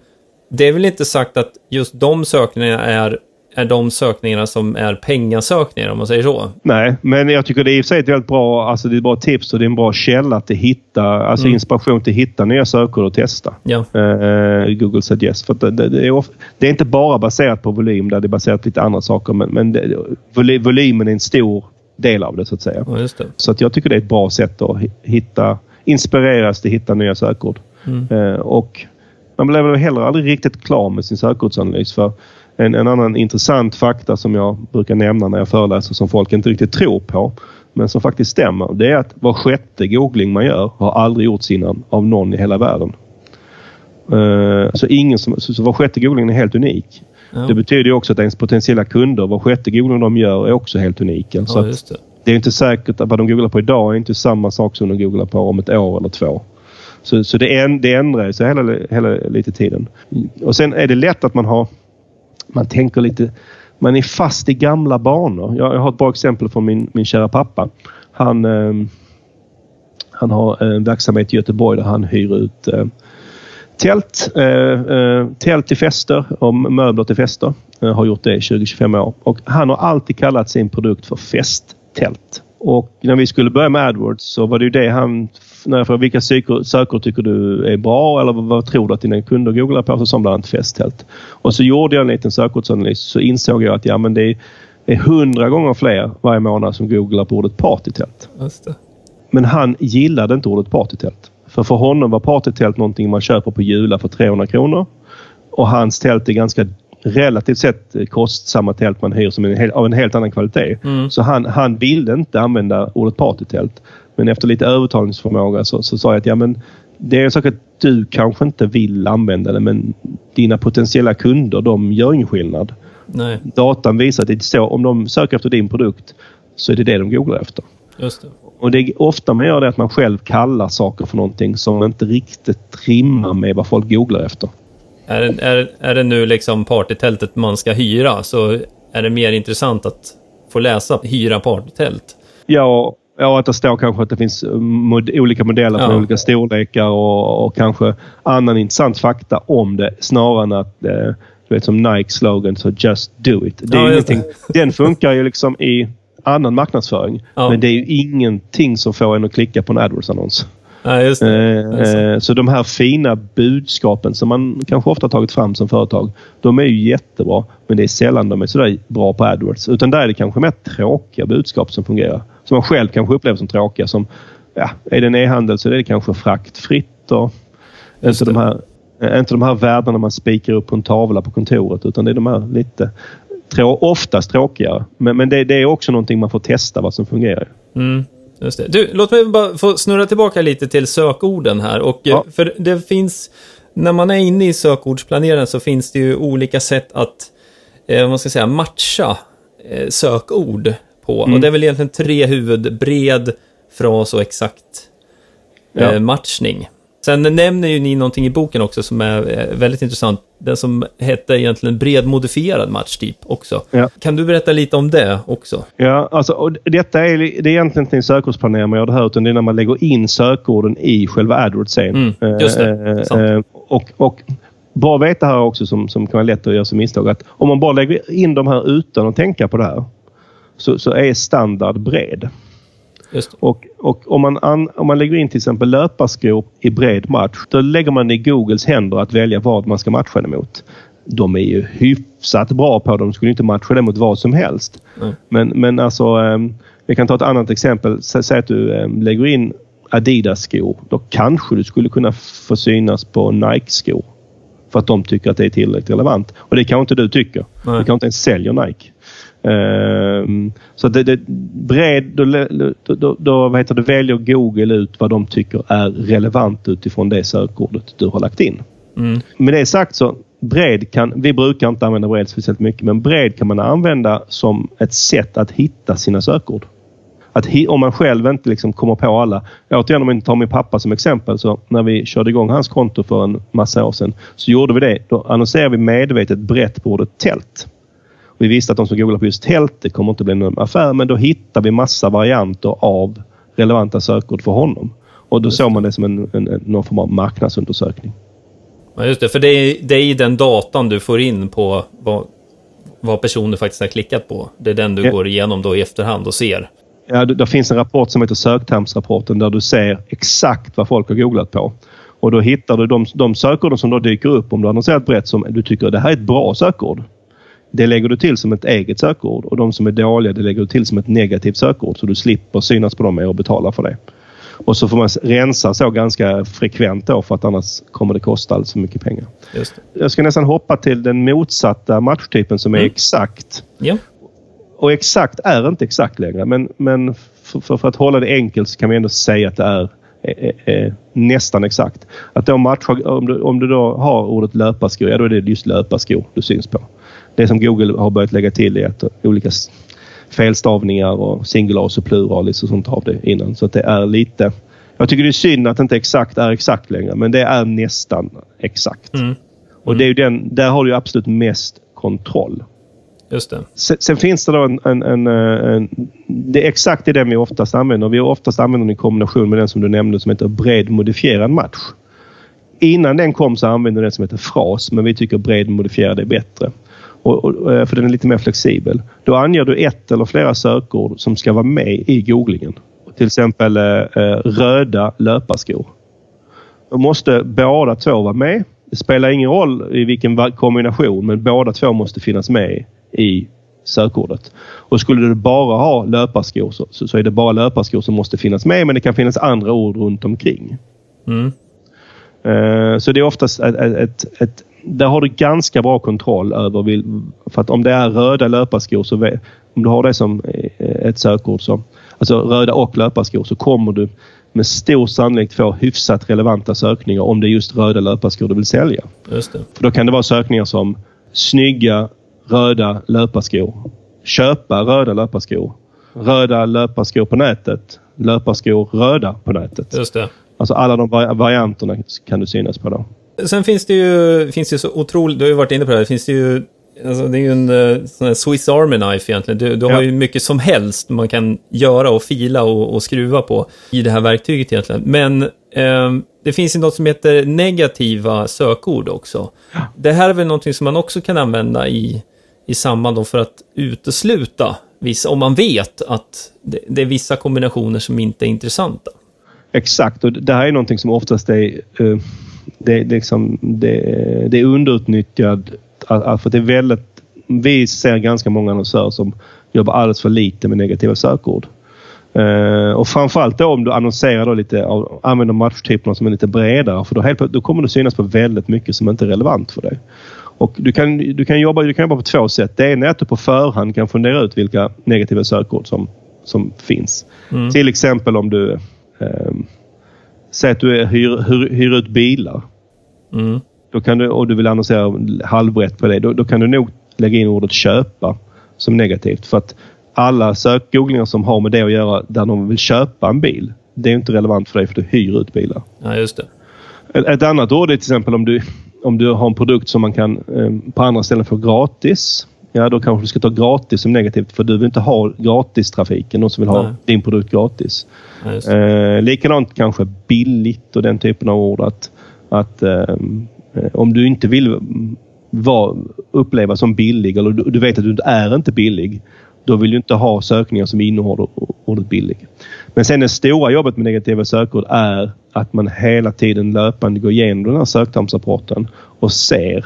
det är väl inte sagt att just de sökningarna är, är de sökningarna som är pengasökningar om man säger så. Nej, men jag tycker det är i och för sig ett väldigt bra, alltså det är ett bra tips och det är en bra källa till att hitta, alltså Mm. inspiration till att hitta nya sökord och testa. Ja, Eh, Google Suggest. För det, det, är of, det är inte bara baserat på volym, där det är baserat på lite andra saker. Men, men det, voly, volymen är en stor del av det så att säga. ja. Så att jag tycker det är ett bra sätt att hi- hitta, inspireras till att hitta nya sökord. Mm. Eh, och man blir väl heller aldrig riktigt klar med sin sökordsanalys. För en, en annan intressant fakta som jag brukar nämna när jag föreläser som folk inte riktigt tror på men som faktiskt stämmer. Det är att var sjätte googling man gör har aldrig gjorts innan av någon i hela världen. Eh, så, ingen som, så, så var sjätte googling är helt unik. Ja, Det betyder ju också att ens potentiella kunder, var sjätte googling de gör är också helt unika. Så ja det. det är inte säkert att vad de googlar på idag är inte samma sak som de googlar på om ett år eller två. Så, så det, är, det ändrar sig hela, hela lite tiden. Och sen är det lätt att man har... Man tänker lite... Man är fast i gamla banor. Jag, jag har ett bra exempel från min, min kära pappa. Han, eh, han har en verksamhet i Göteborg där han hyr ut eh, tält, eh, eh, tält till fester och möbler till fester. Eh, har gjort det i 20-25 år. Och han har alltid kallat sin produkt för festtält. Och när vi skulle börja med AdWords så var det ju det han... När jag frågade vilka sökord, sökord tycker du är bra eller vad, tror du att dina kunder googlar på? Så sa bland annat festtält. Och så gjorde jag en liten sökordsanalys så insåg jag att ja, men det är hundra gånger fler varje månad som googlar på ordet partytält. Men han gillade inte ordet partytält. För för honom var partytält någonting man köper på Jula för 300 kronor. Och hans tält är ganska relativt sett kostsamma tält man hyr som en av en helt annan kvalitet. Mm. Så han, han ville inte använda ordet partytält. Men efter lite övertalningsförmåga så, så sa jag att ja, men det är en sak att du kanske inte vill använda det men dina potentiella kunder de gör ingen skillnad. Nej, Datan visar att det är så, om de söker efter din produkt så är det det de googlar efter. just det. Och det är ofta man gör det att man själv kallar saker för någonting som inte riktigt rimmar med vad folk googlar efter. Är, det- är, är det nu liksom partytältet man ska hyra så är det mer intressant att få läsa hyra partytält. Ja, ja att det står kanske att det finns mod olika modeller från Ja. olika storlekar och, och kanske annan intressant fakta om det snarare än att eh, du vet som Nike slogan så just do it. Det är Ja, just det. ingenting, (laughs) den funkar ju liksom i annan marknadsföring. Ja. Men det är ju ingenting som får en att klicka på en AdWords-annons. Nej, just det. Eh, Det eh, så de här fina budskapen som man kanske ofta tagit fram som företag. De är ju jättebra men det är sällan de är sådär bra på AdWords. Utan där är det kanske mer tråkiga budskap som fungerar. Som man själv kanske upplever som tråkiga. Som, ja, är det en e-handel så är det kanske fraktfritt och Just inte de, här, eh, inte de här värdena man spikar upp på en tavla på kontoret utan det är de här lite trå, oftast tråkigare. Men, men det, det är också någonting man får testa vad som fungerar. Mm, just det. Du, låt mig bara få snurra tillbaka lite till sökorden här. Och, eh, Ja. För det finns, när man är inne i sökordsplaneraren så finns det ju olika sätt att, eh, man ska säga, matcha eh, sökord på. Mm. Och det är väl egentligen tre huvud, bred, fras och exakt eh, Ja. matchning. Sen nämner ju ni någonting i boken också som är eh, väldigt intressant. Den som hette egentligen bred modifierad matchtyp också. Ja. Kan du berätta lite om det också? Ja, alltså, och detta är, det är egentligen inte en sökordsplanering man gör det här utan det är när man lägger in sökorden i själva AdWords-sen. Mm, just det. Eh, eh, och, och bra veta här också som, som kan vara lätt att göra som misstag att om man bara lägger in de här utan att tänka på det här så, så är standard bred. Och, och om, man an, om man lägger in till exempel löparskor i bred match, då lägger man i Googles händer att välja vad man ska matcha det mot. De är ju hyfsat bra på det. De skulle inte matcha det mot vad som helst. Mm. Men, men alltså, ehm, jag kan ta ett annat exempel. Sä- Säg att du ehm, lägger in Adidas-skor. Då kanske du skulle kunna få synas på Nike-skor. För att de tycker att det är tillräckligt relevant. Och det kanske inte du tycker. Nej. Du kanske inte ens säljer Nike. Ehm, så det, det, bred, då, då, då, då vad heter det, väljer Google ut vad de tycker är relevant utifrån det sökordet du har lagt in. Mm. Med det sagt så, bred kan, vi brukar inte använda bred speciellt mycket, men bred kan man använda som ett sätt att hitta sina sökord. Att hi, om man själv inte liksom kommer på alla. Återigen om vi tar min pappa som exempel. så När vi körde igång hans konto för en massa år sedan så gjorde vi det. Då annonserade vi medvetet brett på ordet tält. Vi visste att de som googlar på just tält, det kommer inte bli någon affär, men då hittar vi massa varianter av relevanta sökord för honom. Och då såg man det som en, en, en, någon form av marknadsundersökning. Ja, just det. För det är, det är den datan du får in på vad, vad personer faktiskt har klickat på. Det är den du ja. går igenom då i efterhand och ser. Ja, det, det finns en rapport som heter söktermsrapporten där du ser exakt vad folk har googlat på. Och då hittar du de, de sökorden som då dyker upp om du har annonserat brett som du tycker det här är ett bra sökord. Det lägger du till som ett eget sökord och de som är dåliga det lägger du till som ett negativt sökord så du slipper synas på dem och betala för det. Och så får man rensa så ganska frekvent då för att annars kommer det kosta alldeles för mycket pengar. Jag ska nästan hoppa till den motsatta matchtypen som är mm. exakt. Ja. Och exakt är inte exakt längre men, men för, för, för, att hålla det enkelt så kan vi ändå säga att det är nästan exakt. Att då matcha, om, du, om du då har ordet löparskor, ja då är det just löparskor du syns på. Det som Google har börjat lägga till är att olika felstavningar och singularis och pluralis och sånt av det innan. Så att det är lite... Jag tycker det är synd att det inte exakt är exakt längre, men det är nästan exakt. Mm. Mm. Och det är den, där har du absolut mest kontroll. Just det. Sen, sen finns det då en, en, en, en, Det är exakt det den vi oftast använder. Vi oftast använder den i kombination med den som du nämnde som heter bred modifierad match. Innan den kom så använde vi den som heter fras, men vi tycker bred modifierad är bättre. Och, och, eh, för den är lite mer flexibel. Då anger du ett eller flera sökord som ska vara med i googlingen. Till exempel eh, eh röda löparskor. Då måste båda två vara med. Det spelar ingen roll i vilken kombination men båda två måste finnas med i sökordet. Och skulle du bara ha löparskor så, så, så, är det bara löparskor som måste finnas med men det kan finnas andra ord runt omkring. Mm. Uh, så det är oftast ett, ett, ett, där har du ganska bra kontroll över... För att om det är röda löparskor så... Om du har det som ett sökord så... Alltså röda och löparskor så kommer du med stor sannolikhet få hyfsat relevanta sökningar om det är just röda löparskor du vill sälja. Just det. För då kan det vara sökningar som snygga röda löparskor. Köpa röda löparskor. Röda löparskor på nätet. Löparskor röda på nätet. Just det. Alltså alla de varianterna kan du synas på då. Sen finns det ju, finns det så otroligt, du har ju varit inne på det här, finns det ju Alltså det är ju en uh, sån här Swiss Army Knife egentligen. Du, du ja. har ju mycket som helst man kan göra och fila och, och skruva på i det här verktyget egentligen. Men um, det finns ju något som heter negativa sökord också. Ja. Det här är väl någonting som man också kan använda i, i samband för att utesluta vissa, om man vet att det, det, är vissa kombinationer som inte är intressanta. Exakt, och det här är någonting som oftast är uh det, det, liksom, det, det är underutnyttjad. För det är väldigt, vi ser ganska många annonsörer som jobbar alldeles för lite med negativa sökord. Uh, och framförallt då om du annonserar då lite, använder matchtyperna som är lite bredare för då, helt, då kommer du synas på väldigt mycket som inte är relevant för dig. Och du kan, du, kan jobba, du kan jobba på två sätt. Det ena är att du på förhand kan fundera ut vilka negativa sökord som, som finns. Mm. Till exempel om du um, Säg att du är, hyr, hyr, hyr ut bilar. Mm. Då kan du, och du vill annonsera halvrätt på det. Då, då, kan du nog lägga in ordet köpa som negativt. För att alla sökgooglingar som har med det att göra där de vill köpa en bil. Det är inte relevant för dig för du hyr ut bilar. Ja, just det. Ett, ett annat ord är till exempel om du, om du har en produkt som man kan eh, på andra ställen få gratis. Ja, då kanske du ska ta gratis som negativt för du vill inte ha gratistrafiken. Någon som vill Nej. ha din produkt gratis. Ja, eh, likadant kanske billigt och den typen av ord. Att, att ehm, eh, om du inte vill var, uppleva som billig eller du, du, vet att du är inte billig. Då vill du inte ha sökningar som innehåller ordet billig. Men sen det stora jobbet med negativa sökord är att man hela tiden löpande går igenom den här söktermsrapporten och ser.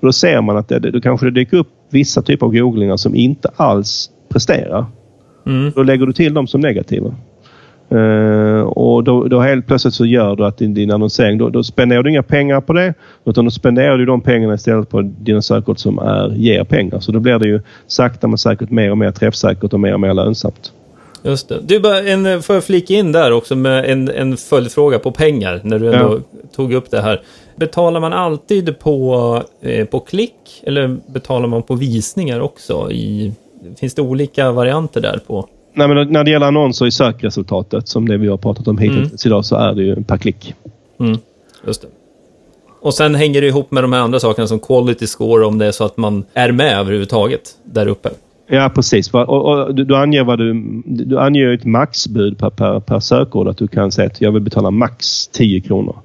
Och då ser man att det, då kanske det dyker upp vissa typer av googlingar som inte alls presterar. Mm. Då lägger du till dem som negativa. Uh, och då, då helt plötsligt så gör du att din, din annonsering, då, då spenderar du inga pengar på det. Utan då spenderar du de pengarna istället på dina sökord som är, ger pengar. Så då blir det ju sakta men säkert mer och mer träffsäkert och mer och mer lönsamt. Just det. Du, bara en, får jag flika in där också med en, en följdfråga på pengar, när du ändå ja. tog upp det här. Betalar man alltid på, eh, på klick eller betalar man på visningar också? I, finns det olika varianter där på? Nej, men när det gäller annonser i sökresultatet, som det vi har pratat om hittills mm. idag, så är det ju per klick. Mm. Just det. Och sen hänger det ihop med de här andra sakerna som quality score, om det är så att man är med överhuvudtaget där uppe. Ja, precis. Och, och, du, du, anger vad du, du anger ett maxbud per, per, per sökord. Att du kan säga att jag vill betala max 10 kronor.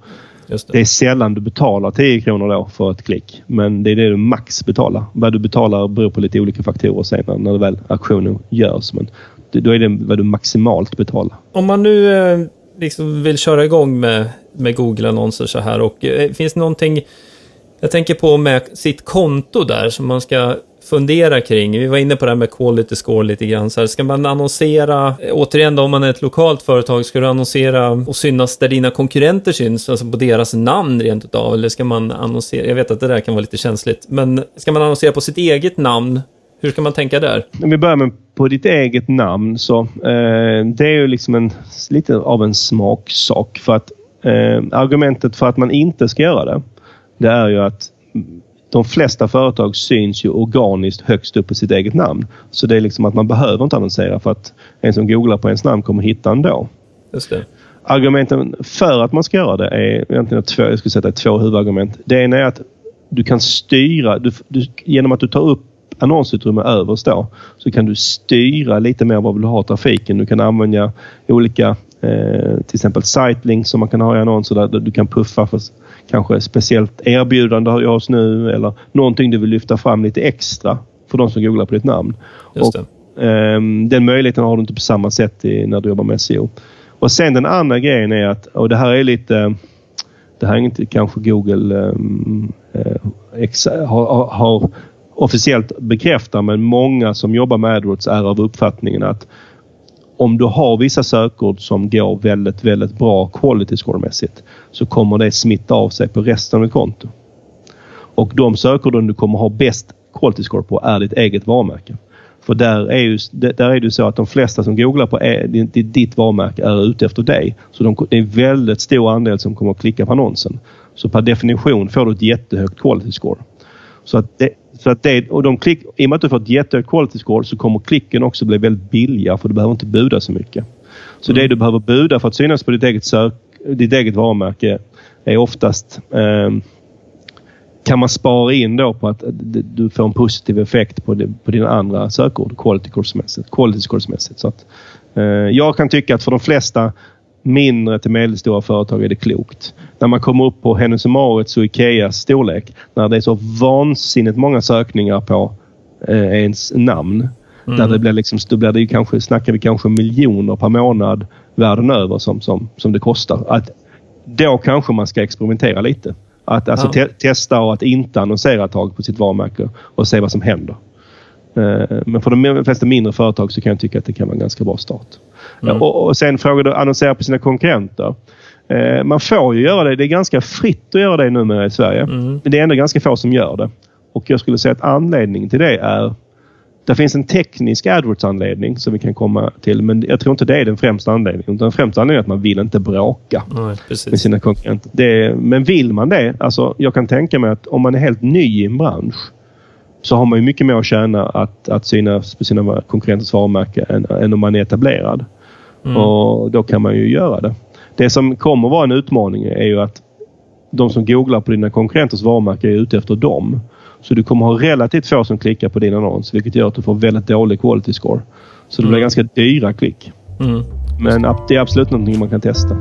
Det. det. är sällan du betalar 10 kronor då för ett klick. Men det är det du max betalar. Vad du betalar beror på lite olika faktorer senare när väl aktionen görs. Men då är det vad du maximalt betalar. Om man nu eh, liksom vill köra igång med, med Google-annonser så här och eh, finns det någonting jag tänker på med sitt konto där som man ska fundera kring. Vi var inne på det här med quality score lite grann. Så här, ska man annonsera, eh, återigen då om man är ett lokalt företag, ska du annonsera och synas där dina konkurrenter syns, alltså på deras namn rent utav, eller ska man annonsera, jag vet att det där kan vara lite känsligt, men ska man annonsera på sitt eget namn? Hur ska man tänka där? Om vi börjar med på ditt eget namn så eh, det är ju liksom en, lite av en smaksak för att eh, argumentet för att man inte ska göra det, det är ju att de flesta företag syns ju organiskt högst upp på sitt eget namn. Så det är liksom att man behöver inte annonsera för att en som googlar på ens namn kommer hitta ändå. Just det. Argumenten för att man ska göra det är egentligen två, jag skulle säga två huvudargument. Det ena är att du kan styra, du, du, genom att du tar upp annonsutrymme överst då, så kan du styra lite mer vad du vill ha trafiken. Du kan använda olika, eh, till exempel sitelinks som man kan ha i annonser där du kan puffa för kanske speciellt erbjudande har jag oss nu eller någonting du vill lyfta fram lite extra för de som googlar på ditt namn. Just och, eh, den möjligheten har du inte på samma sätt i, när du jobbar med SEO. Och sen den andra grejen är att, och det här är lite det här är inte kanske Google um, uh, har, har, officiellt bekräftar men många som jobbar med AdWords är av uppfattningen att om du har vissa sökord som går väldigt, väldigt bra quality score-mässigt så kommer det smitta av sig på resten av ditt konto. Och de sökorden du kommer ha bäst quality score på är ditt eget varumärke. För där är, ju, där är det så att de flesta som googlar på eh, ditt varumärke är ute efter dig. Så de, det är en väldigt stor andel som kommer att klicka på annonsen. Så per definition får du ett jättehögt quality score. Så att det, så att det, och de klick, I och med att du får ett jättehögt quality score så kommer klicken också bli väldigt billiga för du behöver inte buda så mycket. Så mm. det du behöver buda för att synas på ditt eget, sök, ditt eget varumärke är oftast eh, kan man spara in då på att du får en positiv effekt på, det, på dina andra sökord quality score-mässigt. Quality. Så att, eh, jag kan tycka att för de flesta mindre till medelstora företag är det klokt. När man kommer upp på Hennes Mauritz och Ikeas storlek, när det är så vansinnigt många sökningar på eh, ens namn. Mm. Där det blir liksom, då blir det ju kanske, snackar vi kanske miljoner per månad världen över som, som, som det kostar. Att, då kanske man ska experimentera lite. Att alltså, ja. te testa och att inte annonsera ett tag på sitt varumärke och se vad som händer. Eh, men för de flesta mindre företag så kan jag tycka att det kan vara en ganska bra start. Mm. Och, och sen frågar du annonsera på sina konkurrenter. Eh, man får ju göra det. Det är ganska fritt att göra det numera i Sverige. Mm. Men det är ändå ganska få som gör det. Och jag skulle säga att anledningen till det är det finns en teknisk AdWords-anledning som vi kan komma till, men jag tror inte det är den främsta anledningen. Den främsta anledningen är att man vill inte bråka Nej, med sina konkurrenter. Det, men vill man det, alltså jag kan tänka mig att om man är helt ny i en bransch så har man ju mycket mer att tjäna att, att synas på sina konkurrenters varumärke än, än om man är etablerad. Mm. Och då kan man ju göra det. Det som kommer vara en utmaning är ju att de som googlar på dina konkurrenters varumärke är ute efter dem. Så du kommer ha relativt få som klickar på din annons vilket gör att du får väldigt dålig quality score. Så det blir mm. ganska dyra klick. Mm. Men det är absolut någonting man kan testa.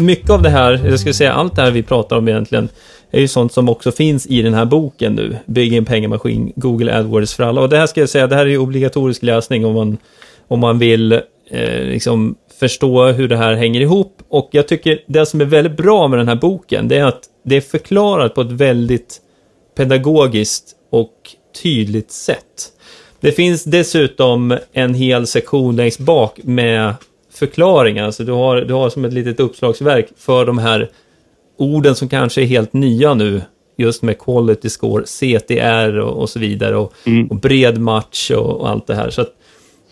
Mycket av det här, jag skulle säga allt det här vi pratar om egentligen, är ju sånt som också finns i den här boken nu. Bygg en pengamaskin, Google AdWords för alla. Och det här ska jag säga, det här är ju obligatorisk läsning om man, om man vill eh, liksom förstå hur det här hänger ihop. Och jag tycker det som är väldigt bra med den här boken, det är att det är förklarat på ett väldigt pedagogiskt och tydligt sätt. Det finns dessutom en hel sektion längst bak med förklaringar, alltså du har, du har som ett litet uppslagsverk för de här orden som kanske är helt nya nu just med quality score, CTR och, och så vidare och, Mm. och bred match och, och allt det här. Så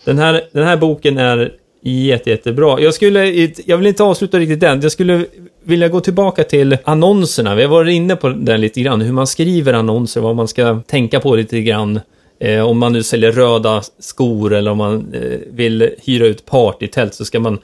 den här, den här boken är jätte, jättebra. Jag, skulle, jag vill inte avsluta riktigt den. Jag skulle vilja gå tillbaka till annonserna. Vi har varit inne på den lite grann, hur man skriver annonser, vad man ska tänka på lite grann. Eh, om man nu säljer röda skor eller om man eh, vill hyra ut partytält så ska man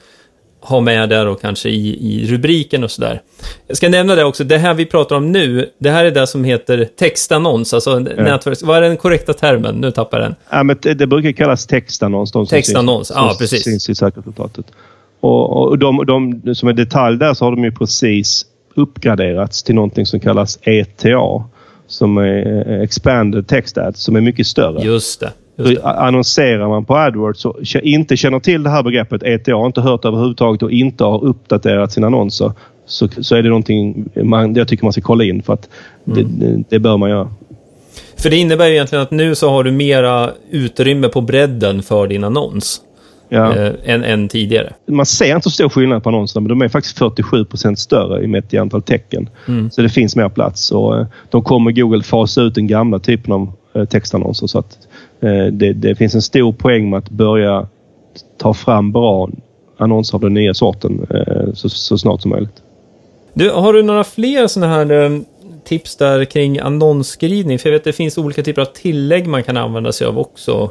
ha med där och kanske i, i rubriken och sådär. Jag ska nämna det också, det här vi pratar om nu, det här är det som heter textannons, alltså nätverks... Vad är den korrekta termen? Nu tappar jag den. Ja, men det, det brukar kallas textannons. De som Textannons, syns, ja, som precis. syns i sökresultatet. Och, och de, de, som är detalj där så har de ju precis uppgraderats till någonting som kallas ETA. Som är eh, Expanded Text Ads, som är mycket större. Just det. Annonserar man på AdWords och inte känner till det här begreppet ETA, inte hört överhuvudtaget och inte har uppdaterat sina annonser så, så är det någonting man, jag tycker man ska kolla in för att det, Mm. det, det bör man göra. För det innebär egentligen att nu så har du mera utrymme på bredden för din annons Ja. eh, än, än tidigare. man ser inte så stor skillnad på annonserna men de är faktiskt 47% större i mätt i antal tecken. Mm. Så det finns mer plats. Och, eh, de kommer Google fasa ut den gamla typen av eh, textannonser. Så att, det, det finns en stor poäng med att börja ta fram bra annonser av den nya sorten eh, så, så snart som möjligt. Du, har du några fler sådana här eh, tips där kring annonsskrivning? För jag vet att det finns olika typer av tillägg man kan använda sig av också.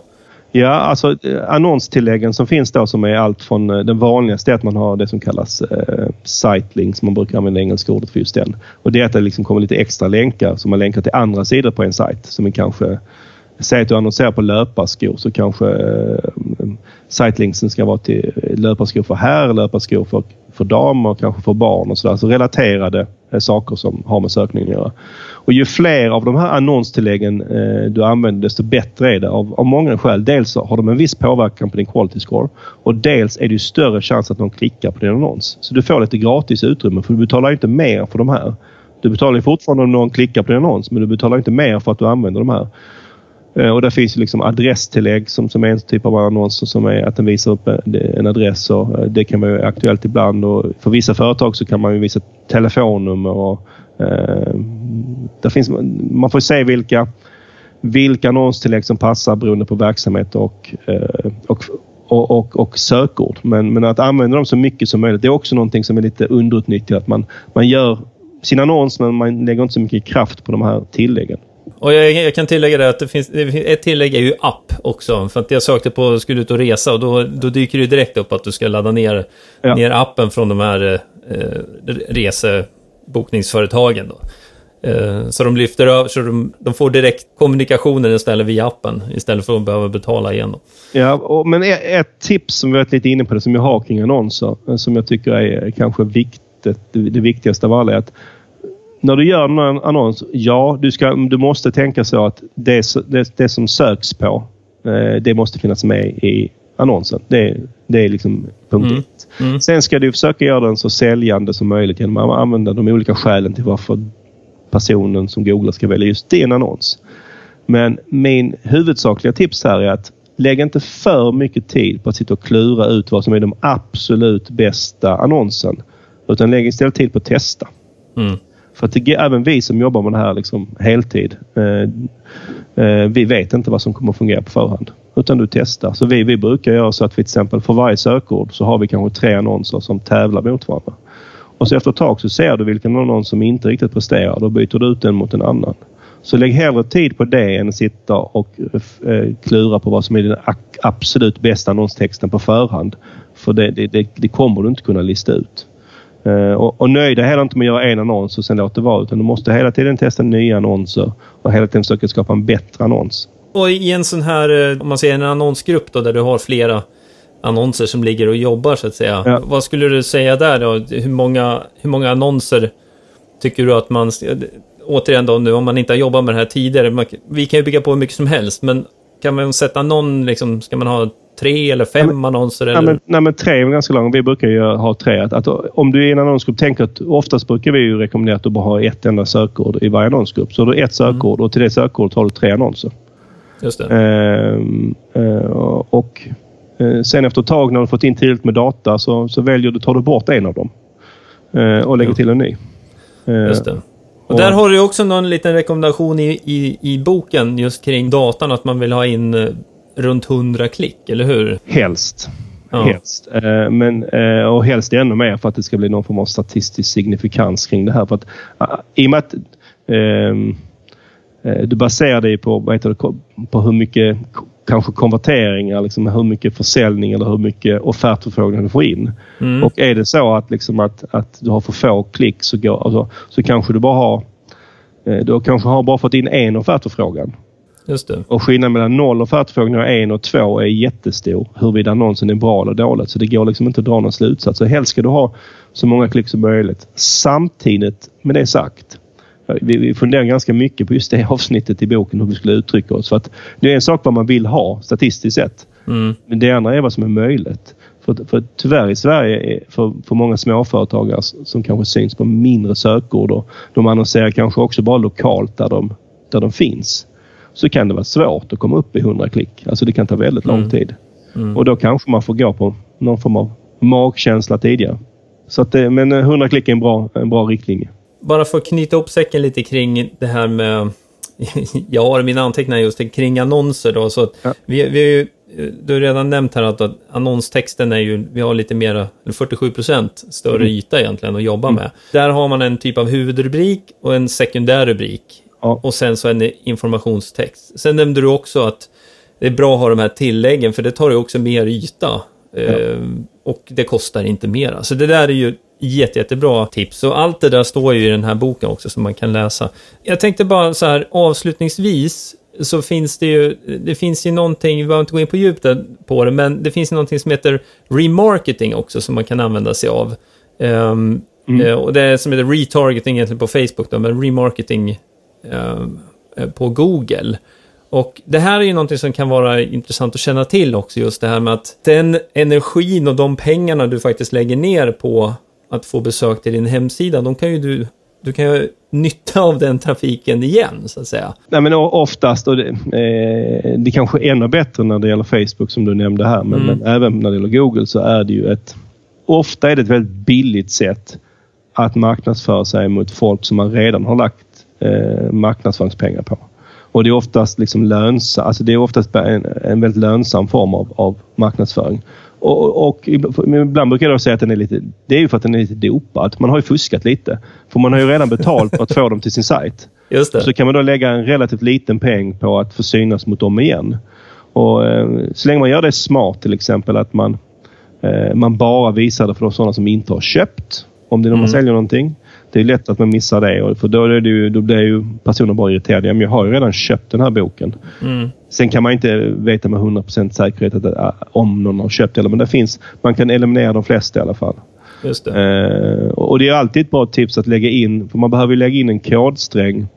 Ja, alltså eh, annonstilläggen som finns då som är allt från eh, den vanligaste är att man har det som kallas eh, sitelinks. Man brukar använda engelska ordet för just den. Och det är att det liksom kommer lite extra länkar som man länkar till andra sidor på en sajt. Som är kanske, säg att du annonserar på löparskor så kanske eh, mm, sitelinksen ska vara till eh, löparskor för herr, löparskor för, för damer, kanske för barn och sådär. Så relaterade eh, saker som har med sökningen att göra. Och ju fler av de här annonstilläggen eh, du använder desto bättre är det av, av många skäl. Dels så har de en viss påverkan på din quality score och dels är det ju större chans att någon klickar på din annons. Så du får lite gratis utrymme för du betalar inte mer för de här. Du betalar fortfarande om någon klickar på din annons men du betalar inte mer för att du använder de här. Eh, och där finns liksom adresstillägg som, som är en typ av annonser som är att den visar upp eh, en, en adress och eh, det kan vara aktuellt ibland och för vissa företag så kan man ju visa telefonnummer och eh, där finns, man får se vilka, vilka annonstillägg som passar beroende på verksamhet och, eh, och, och, och, och sökord. Men, men att använda dem så mycket som möjligt det är också någonting som är lite underutnyttjat. Man, man gör sin annons men man lägger inte så mycket kraft på de här tilläggen. Och jag, jag kan tillägga det att det finns, ett tillägg är ju app också. För att jag sökte på, skulle ut och resa och då, då dyker det direkt upp att du ska ladda ner, Ja. ner appen från de här eh, resebokningsföretagen. Då. Eh, så de lyfter över, så de, de får direkt kommunikationen istället via appen, istället för att behöva betala igen. Då. Ja, och, men ett, ett tips som vi varit lite inne på det som jag har kring annonser eh, som jag tycker är kanske viktigt, det, det viktigaste av alla är att när du gör en annons, ja, du, ska, du måste tänka så att det, det, det som söks på, eh, det måste finnas med i annonsen. Det, det är liksom punkt Mm. ett. Mm. Sen ska du försöka göra den så säljande som möjligt genom att använda de olika skälen till varför personen som googlar ska välja just din annons. Men min huvudsakliga tips här är att lägg inte för mycket tid på att sitta och klura ut vad som är de absolut bästa annonsen. Utan lägg istället tid på att testa. Mm. För att det, även vi som jobbar med det här liksom heltid, eh, eh, vi vet inte vad som kommer att fungera på förhand. Utan du testar. Så vi, vi brukar göra så att vi till exempel för varje sökord så har vi kanske tre annonser som tävlar mot varandra. Och så efter ett tag så ser du vilken annons som inte riktigt presterar. Då byter du ut den mot en annan. Så lägg hellre tid på det än att sitta och eh, klura på vad som är den absolut bästa annonstexten på förhand. För det, det, det, det kommer du inte kunna lista ut. Eh, och, och nöj dig heller inte med att göra en annons och sen låta det vara. Utan du måste hela tiden testa nya annonser och hela tiden försöka skapa en bättre annons. Och i en sån här, eh, om man säger en annonsgrupp då, där du har flera annonser som ligger och jobbar så att säga. Ja. Vad skulle du säga där då? Hur många, hur många annonser tycker du att man... Återigen då nu, om man inte har jobbat med det här tidigare. Man, vi kan ju bygga på hur mycket som helst, men kan man sätta någon, liksom, ska man ha tre eller fem annonser? Eller? Nej, men, nej, men tre är ganska långt. Vi brukar ju ha tre. Att, att om du är i en annonsgrupp, tänk att oftast brukar vi ju rekommendera att du bara har ett enda sökord i varje annonsgrupp. Så har du ett sökord och till det sökordet har du tre annonser. Just det. Ehm, eh, och eh, sen efter ett tag när du fått in tillräckligt med data så, så väljer du, tar du bort en av dem. eh, och lägger Ja. till en ny. Eh, Just det. Och där har du också någon liten rekommendation i, i, i boken just kring datan, att man vill ha in eh, runt 100 klick, eller hur? Helst. Ja. Helst. Eh, men, eh, och helst ännu mer för att det ska bli någon form av statistisk signifikans kring det här. För att, uh, I och med att um, du baserar dig på, vad heter det, på hur mycket kanske konverteringar, liksom hur mycket försäljning eller hur mycket offertförfrågningar du får in. Mm. Och är det så att, liksom att, att du har för få klick så, går, alltså, så kanske du bara har du kanske har bara fått in en offertförfrågan. Just det. Och skillnaden mellan noll och en och två är jättestor. Huruvida annonsen är bra eller dåligt. Så det går liksom inte att dra någon slutsats. Så helst ska du ha så många klick som möjligt. Samtidigt med det sagt. Vi, vi funderar ganska mycket på just det (laughs) avsnittet i boken hur vi skulle uttrycka oss. För att det är en sak vad man vill ha statistiskt sett. Mm. Men det andra är vad som är möjligt. För, för tyvärr i Sverige, för, för många småföretagare som kanske syns på mindre sökord och de annonserar kanske också bara lokalt där de, där de finns så kan det vara svårt att komma upp i 100 klick. Alltså det kan ta väldigt lång mm. tid. Mm. Och då kanske man får gå på någon form av magkänsla tidigare. Så att det, men 100 klick är en bra, en bra riktlinje. Bara för att knyta upp säcken lite kring det här med... (laughs) jag har mina anteckningar just kring annonser då. Så ja. vi, vi, du har redan nämnt här att, att annonstexten är ju, vi har lite mer, 47 procent större mm. yta egentligen att jobba mm. med. Där har man en typ av huvudrubrik och en sekundär rubrik. Ja. Och sen så en informationstext. Sen nämnde du också att det är bra att ha de här tilläggen för det tar ju också mer yta. Ja. Eh, och det kostar inte mer. Så det där är ju jätte, jättebra tips. Och allt det där står ju i den här boken också som man kan läsa. Jag tänkte bara så här avslutningsvis så finns det ju, det finns ju någonting, vi behöver inte gå in på djupet på det, men det finns ju någonting som heter remarketing också som man kan använda sig av. Um, mm. och det är som heter retargeting egentligen på Facebook då, men remarketing Eh, eh, på Google. Och det här är ju någonting som kan vara intressant att känna till också, just det här med att den energin och de pengarna du faktiskt lägger ner på att få besök till din hemsida, de kan ju du, du kan ju nytta av den trafiken igen, så att säga. Nej, men oftast, och det, eh, det kanske är ännu bättre när det gäller Facebook som du nämnde här, men, mm. men, även när det gäller Google så är det ju ett... Ofta är det ett väldigt billigt sätt att marknadsföra sig mot folk som man redan har lagt eh, marknadsföringspengar på. Och det är oftast liksom lönsa, alltså det är oftast en, en väldigt lönsam form av, av marknadsföring. Och, och, ibland brukar jag säga att den är lite, det är ju för att den är lite dopad. Man har ju fuskat lite. För man har ju redan betalt för att få dem till sin sajt. (laughs) Just det. Så kan man då lägga en relativt liten peng på att få synas mot dem igen. Och eh, så länge man gör det smart till exempel att man, eh, man bara visar det för de sådana som inte har köpt. Om det är någon mm. man säljer någonting. Det är lätt att man missar det. För då, är det ju, då blir ju personen bara irriterad. Men jag har ju redan köpt den här boken. Mm. Sen kan man inte veta med 100% säkerhet att, äh, om någon har köpt eller men det finns. Man kan eliminera de flesta i alla fall. Just det. Eh, och det är alltid ett bra tips att lägga in, för man behöver lägga in en kodsträng.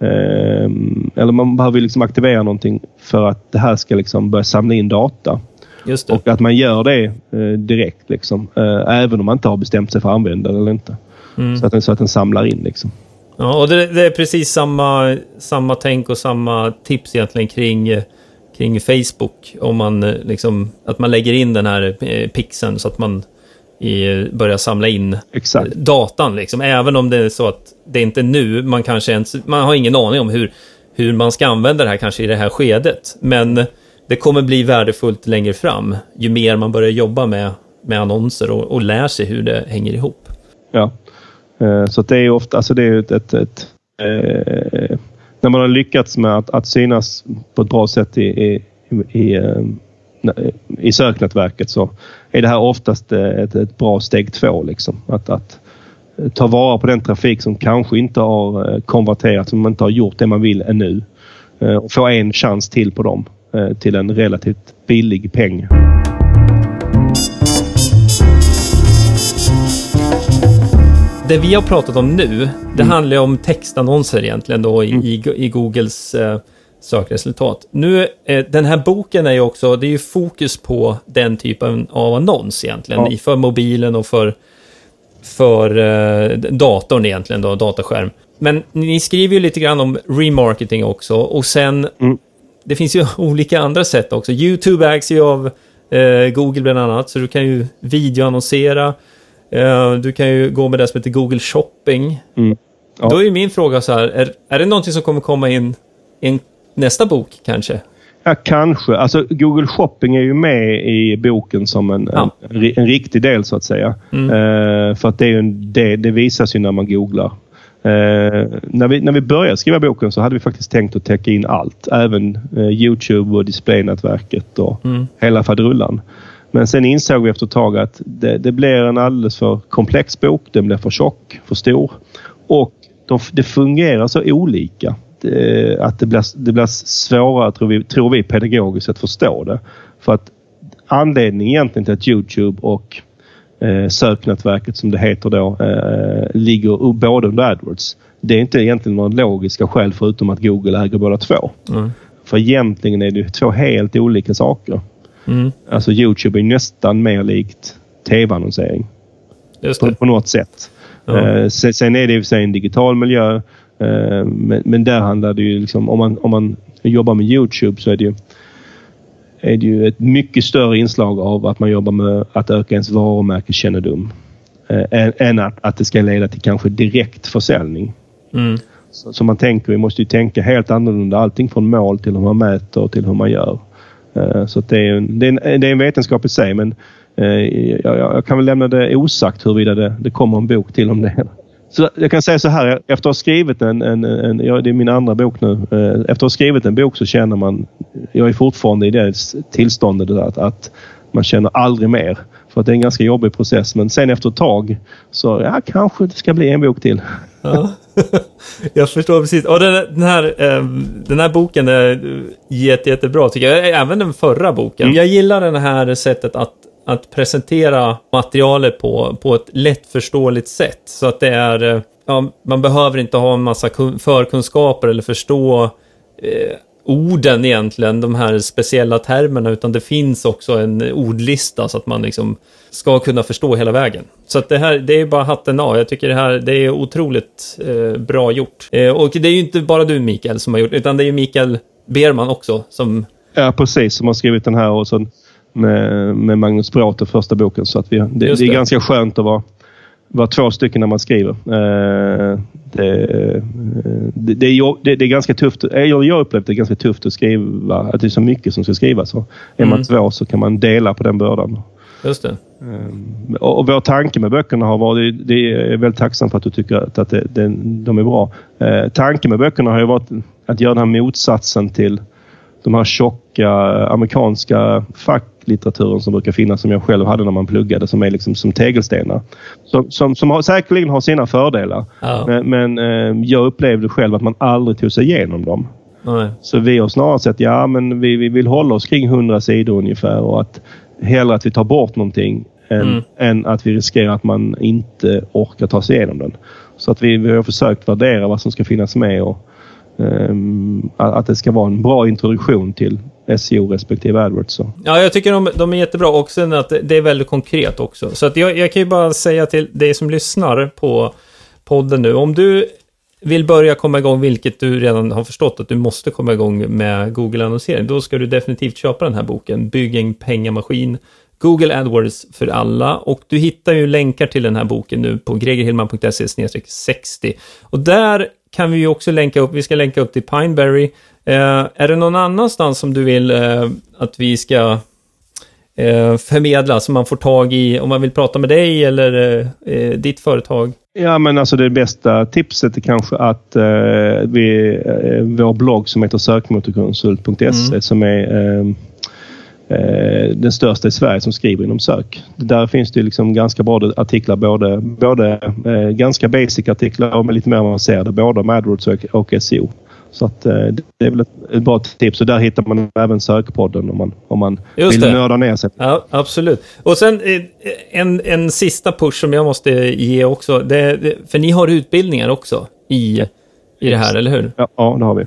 Eh, eller man behöver liksom aktivera någonting för att det här ska liksom börja samla in data. Och att man gör det eh, direkt. Liksom. Eh, även om man inte har bestämt sig för att använda det eller inte. Mm. Så, att den, så att den samlar in liksom. Ja, och det, det, är precis samma, samma tänk och samma tips egentligen kring, kring Facebook. Om man liksom, att man lägger in den här eh, pixeln så att man i, börjar samla in Exakt. datan. Liksom. Även om det är så att det inte är nu, man kanske ens, man har ingen aning om hur, hur man ska använda det här kanske i det här skedet. Men det kommer bli värdefullt längre fram, ju mer man börjar jobba med, med annonser och, och lär sig hur det hänger ihop. Ja, Eh, Eh, så det är ofta, alltså det är ett, ett, ett eh, när man har lyckats med att, att synas på ett bra sätt i, i, i, i eh, söknätverket så är det här oftast eh, ett, ett bra steg två. Liksom. Att, att ta vara på den trafik som kanske inte har konverterat, som inte har gjort det man vill ännu. Och få en chans till på dem till en relativt billig peng. Det vi har pratat om nu, det mm. handlar om textannonser egentligen då i, mm. i, i Googles eh, sökresultat. Nu, eh, den här boken är ju också, det är ju fokus på den typen av annons egentligen, ja. för mobilen och för, för eh, datorn egentligen då, dataskärm. Men ni skriver ju lite grann om remarketing också och sen, mm. det finns ju (laughs) olika andra sätt också. YouTube ägs ju av eh, Google bland annat, så du kan ju videoannonsera. Uh, du kan ju gå med det som heter Google Shopping. Mm. Ja. Då är min fråga så här, är, är det någonting som kommer komma in i nästa bok kanske? Ja, kanske. Alltså Google Shopping är ju med i boken som en, Ja. en, en riktig del så att säga. Mm. Eh, för att det, är en, det, det visas ju när man googlar. Eh, när, vi, när vi började skriva boken så hade vi faktiskt tänkt att täcka in allt. Även eh, Youtube och displaynätverket och Mm. hela faderullan. Men sen insåg vi efter ett tag att det, det blir en alldeles för komplex bok. Den blir för tjock, för stor. Och de, det fungerar så olika. Det, att det blir, det blir svårare, tror vi, tror vi, pedagogiskt att förstå det. För att anledningen egentligen till att Youtube och eh, söknätverket som det heter då eh, ligger både under AdWords. Det är inte egentligen några logiska skäl förutom att Google äger båda två. Mm. För egentligen är det två helt olika saker. Mm. Alltså Youtube är nästan mer likt tv-annonsering på, på något sätt. Ja. Eh, sen, är det i och för sig en digital miljö. eh, men, men där handlar det ju liksom om man, om man jobbar med Youtube så är det ju är det ju ett mycket större inslag av att man jobbar med att öka ens varumärkeskännedom. Eh, än, än att, att det ska leda till kanske direkt försäljning. Mm. Så, så man tänker, vi måste ju tänka helt annorlunda. Allting från mål till hur man mäter och till hur man gör. Eh, så att det, är en, det, är en, det är en vetenskap i sig men eh, jag, jag kan väl lämna det osagt huruvida det, det kommer en bok till om det. Så jag kan säga så här, efter att ha skrivit en, en, en ja, det är min andra bok nu. Eh, efter att ha skrivit en bok så känner man, jag är fortfarande i det tillståndet att, att man känner aldrig mer. För att det är en ganska jobbig process men sen efter ett tag så ja, kanske det ska bli en bok till. Ja. (laughs) jag förstår precis. Och den, här, eh, den här boken är jätte, jättebra tycker jag. Även den förra boken. Mm. Jag gillar det här sättet att, att presentera materialet på, på ett lättförståeligt sätt. Så att det är... eh, Ja, man behöver inte ha en massa kun- förkunskaper eller förstå eh, orden egentligen, de här speciella termerna, utan det finns också en ordlista så att man liksom ska kunna förstå hela vägen. Så att det här, det är bara hatten av. Jag tycker det här, det är otroligt eh, bra gjort. Eh, och det är ju inte bara du Mikael som har gjort utan det är ju Mikael Berman också som... Ja, precis. Som har skrivit den här och sen med, med Magnus Brater, första boken. Så att vi, det, det är det. ganska skönt att vara, vara två stycken när man skriver. Eh, det, eh, det, det, är, det, ganska tufft. eh, Jag, jag upplevde det ganska tufft att skriva, att det är så mycket som ska skrivas. Så är man Mm. två så kan man dela på den bördan. Just det. Och, och vår tanke med böckerna har varit, det är väldigt tacksam för att du tycker att, att de är bra. Tanken med böckerna har ju varit att göra den här motsatsen till de här tjocka amerikanska facklitteraturen som brukar finnas som jag själv hade när man pluggade som är liksom som tegelstenar. Som, som, som har, säkerligen har sina fördelar. Ja. Men, men eh, jag upplevde själv att man aldrig tog sig igenom dem. Nej. Så vi har snarare sett ja men vi, vi vill hålla oss kring 100 sidor ungefär och att hellre att vi tar bort någonting än, Mm. än att vi riskerar att man inte orkar ta sig igenom den. Så att vi, vi har försökt värdera vad som ska finnas med och att att det ska vara en bra introduktion till SEO respektive AdWords. Så. Ja, jag tycker de, de är jättebra och sen att det- det är väldigt konkret också. Så att jag, jag kan ju bara säga till dig som lyssnar på podden nu, om du vill börja komma igång, vilket du redan har förstått att du måste komma igång med Google-annonsering, då ska du definitivt köpa den här boken, Bygg en pengamaskin, Google AdWords för alla. Och du hittar ju länkar till den här boken nu på gregerhillman.se 60. Och där kan vi ju också länka upp, vi ska länka upp till Pineberry. Eh, är det någon annanstans som du vill eh, att vi ska eh, förmedla, som man får tag i om man vill prata med dig eller eh, eh, ditt företag? Ja men alltså det bästa tipset är kanske att eh, vi, vår blogg som heter sökmotorkonsult.se Mm. som är den största i Sverige som skriver inom sök. Där finns det liksom ganska bra artiklar, både, både eh, ganska basic artiklar och lite mer avancerade, både om AdWords och, SEO. Så att, eh, det är väl ett, ett bra tips och där hittar man även sökpodden om man, om man Just vill det. nörda ner sig. Ja, absolut. Och sen eh, en, en sista push som jag måste ge också, det, för ni har utbildningar också i, i det här, eller hur? Ja, ja, det har vi.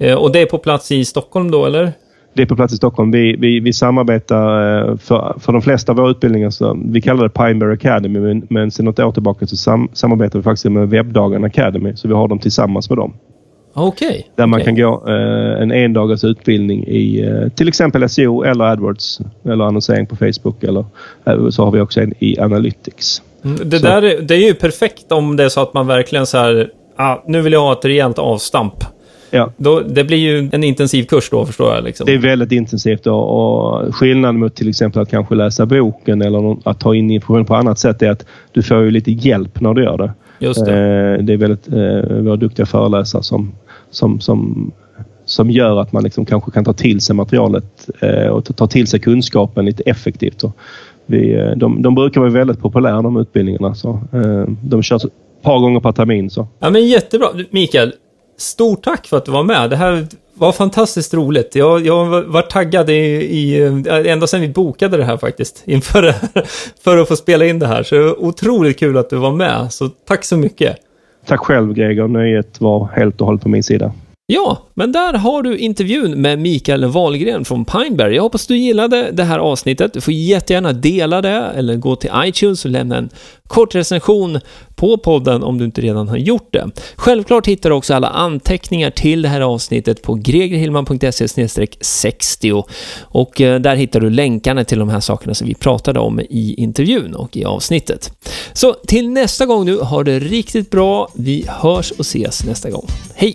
Eh, och det är på plats i Stockholm då, eller? Det är på plats i Stockholm. Vi, vi, vi samarbetar eh, för, för de flesta av våra utbildningar. Så, vi kallar det Pineberry Academy men, men sedan något år tillbaka så sam, samarbetar vi faktiskt med Webbdagen Academy. Så vi har dem tillsammans med dem. Okej. Där man okej. kan gå eh, en endagars utbildning i eh, till exempel SEO eller AdWords eller annonsering på Facebook. Eller eh, så har vi också en i Analytics. Mm, Det Så- där är, det är ju perfekt om det är så att man verkligen så här ah, nu vill jag ha ett rejält avstamp. Ja. Då, det blir ju en intensiv kurs då, förstår jag. Liksom. Det är väldigt intensivt och, och skillnaden mot till exempel att kanske läsa boken eller att ta in information på annat sätt är att du får ju lite hjälp när du gör det. Just det. Eh, det är väldigt eh, våra duktiga föreläsare som, som, som, som gör att man liksom kanske kan ta till sig materialet eh, och ta till sig kunskapen lite effektivt. Och vi, eh, de, de brukar vara väldigt populära de utbildningarna. Så, eh, de körs ett par gånger per termin. Så. Ja, men jättebra. Mikael, stort tack för att du var med. Det här var fantastiskt roligt. Jag, jag var taggad i, i, eh, ända sedan vi bokade det här faktiskt, (laughs) inför det här, för att få spela in det här. Så det var otroligt kul att du var med, så tack så mycket. Tack själv Gregor, nöjet var helt och hållet på min sida. Ja, men där har du intervjun med Mikael Wahlgren från Pineberry. Jag hoppas du gillade det här avsnittet. Du får jättegärna dela det eller gå till iTunes och lämna en kort recension på podden om du inte redan har gjort det. Självklart hittar du också alla anteckningar till det här avsnittet på gregerhillman.se 60 och eh, där hittar du länkarna till de här sakerna som vi pratade om i intervjun och i avsnittet. Så till nästa gång nu, ha det riktigt bra. Vi hörs och ses nästa gång. Hej!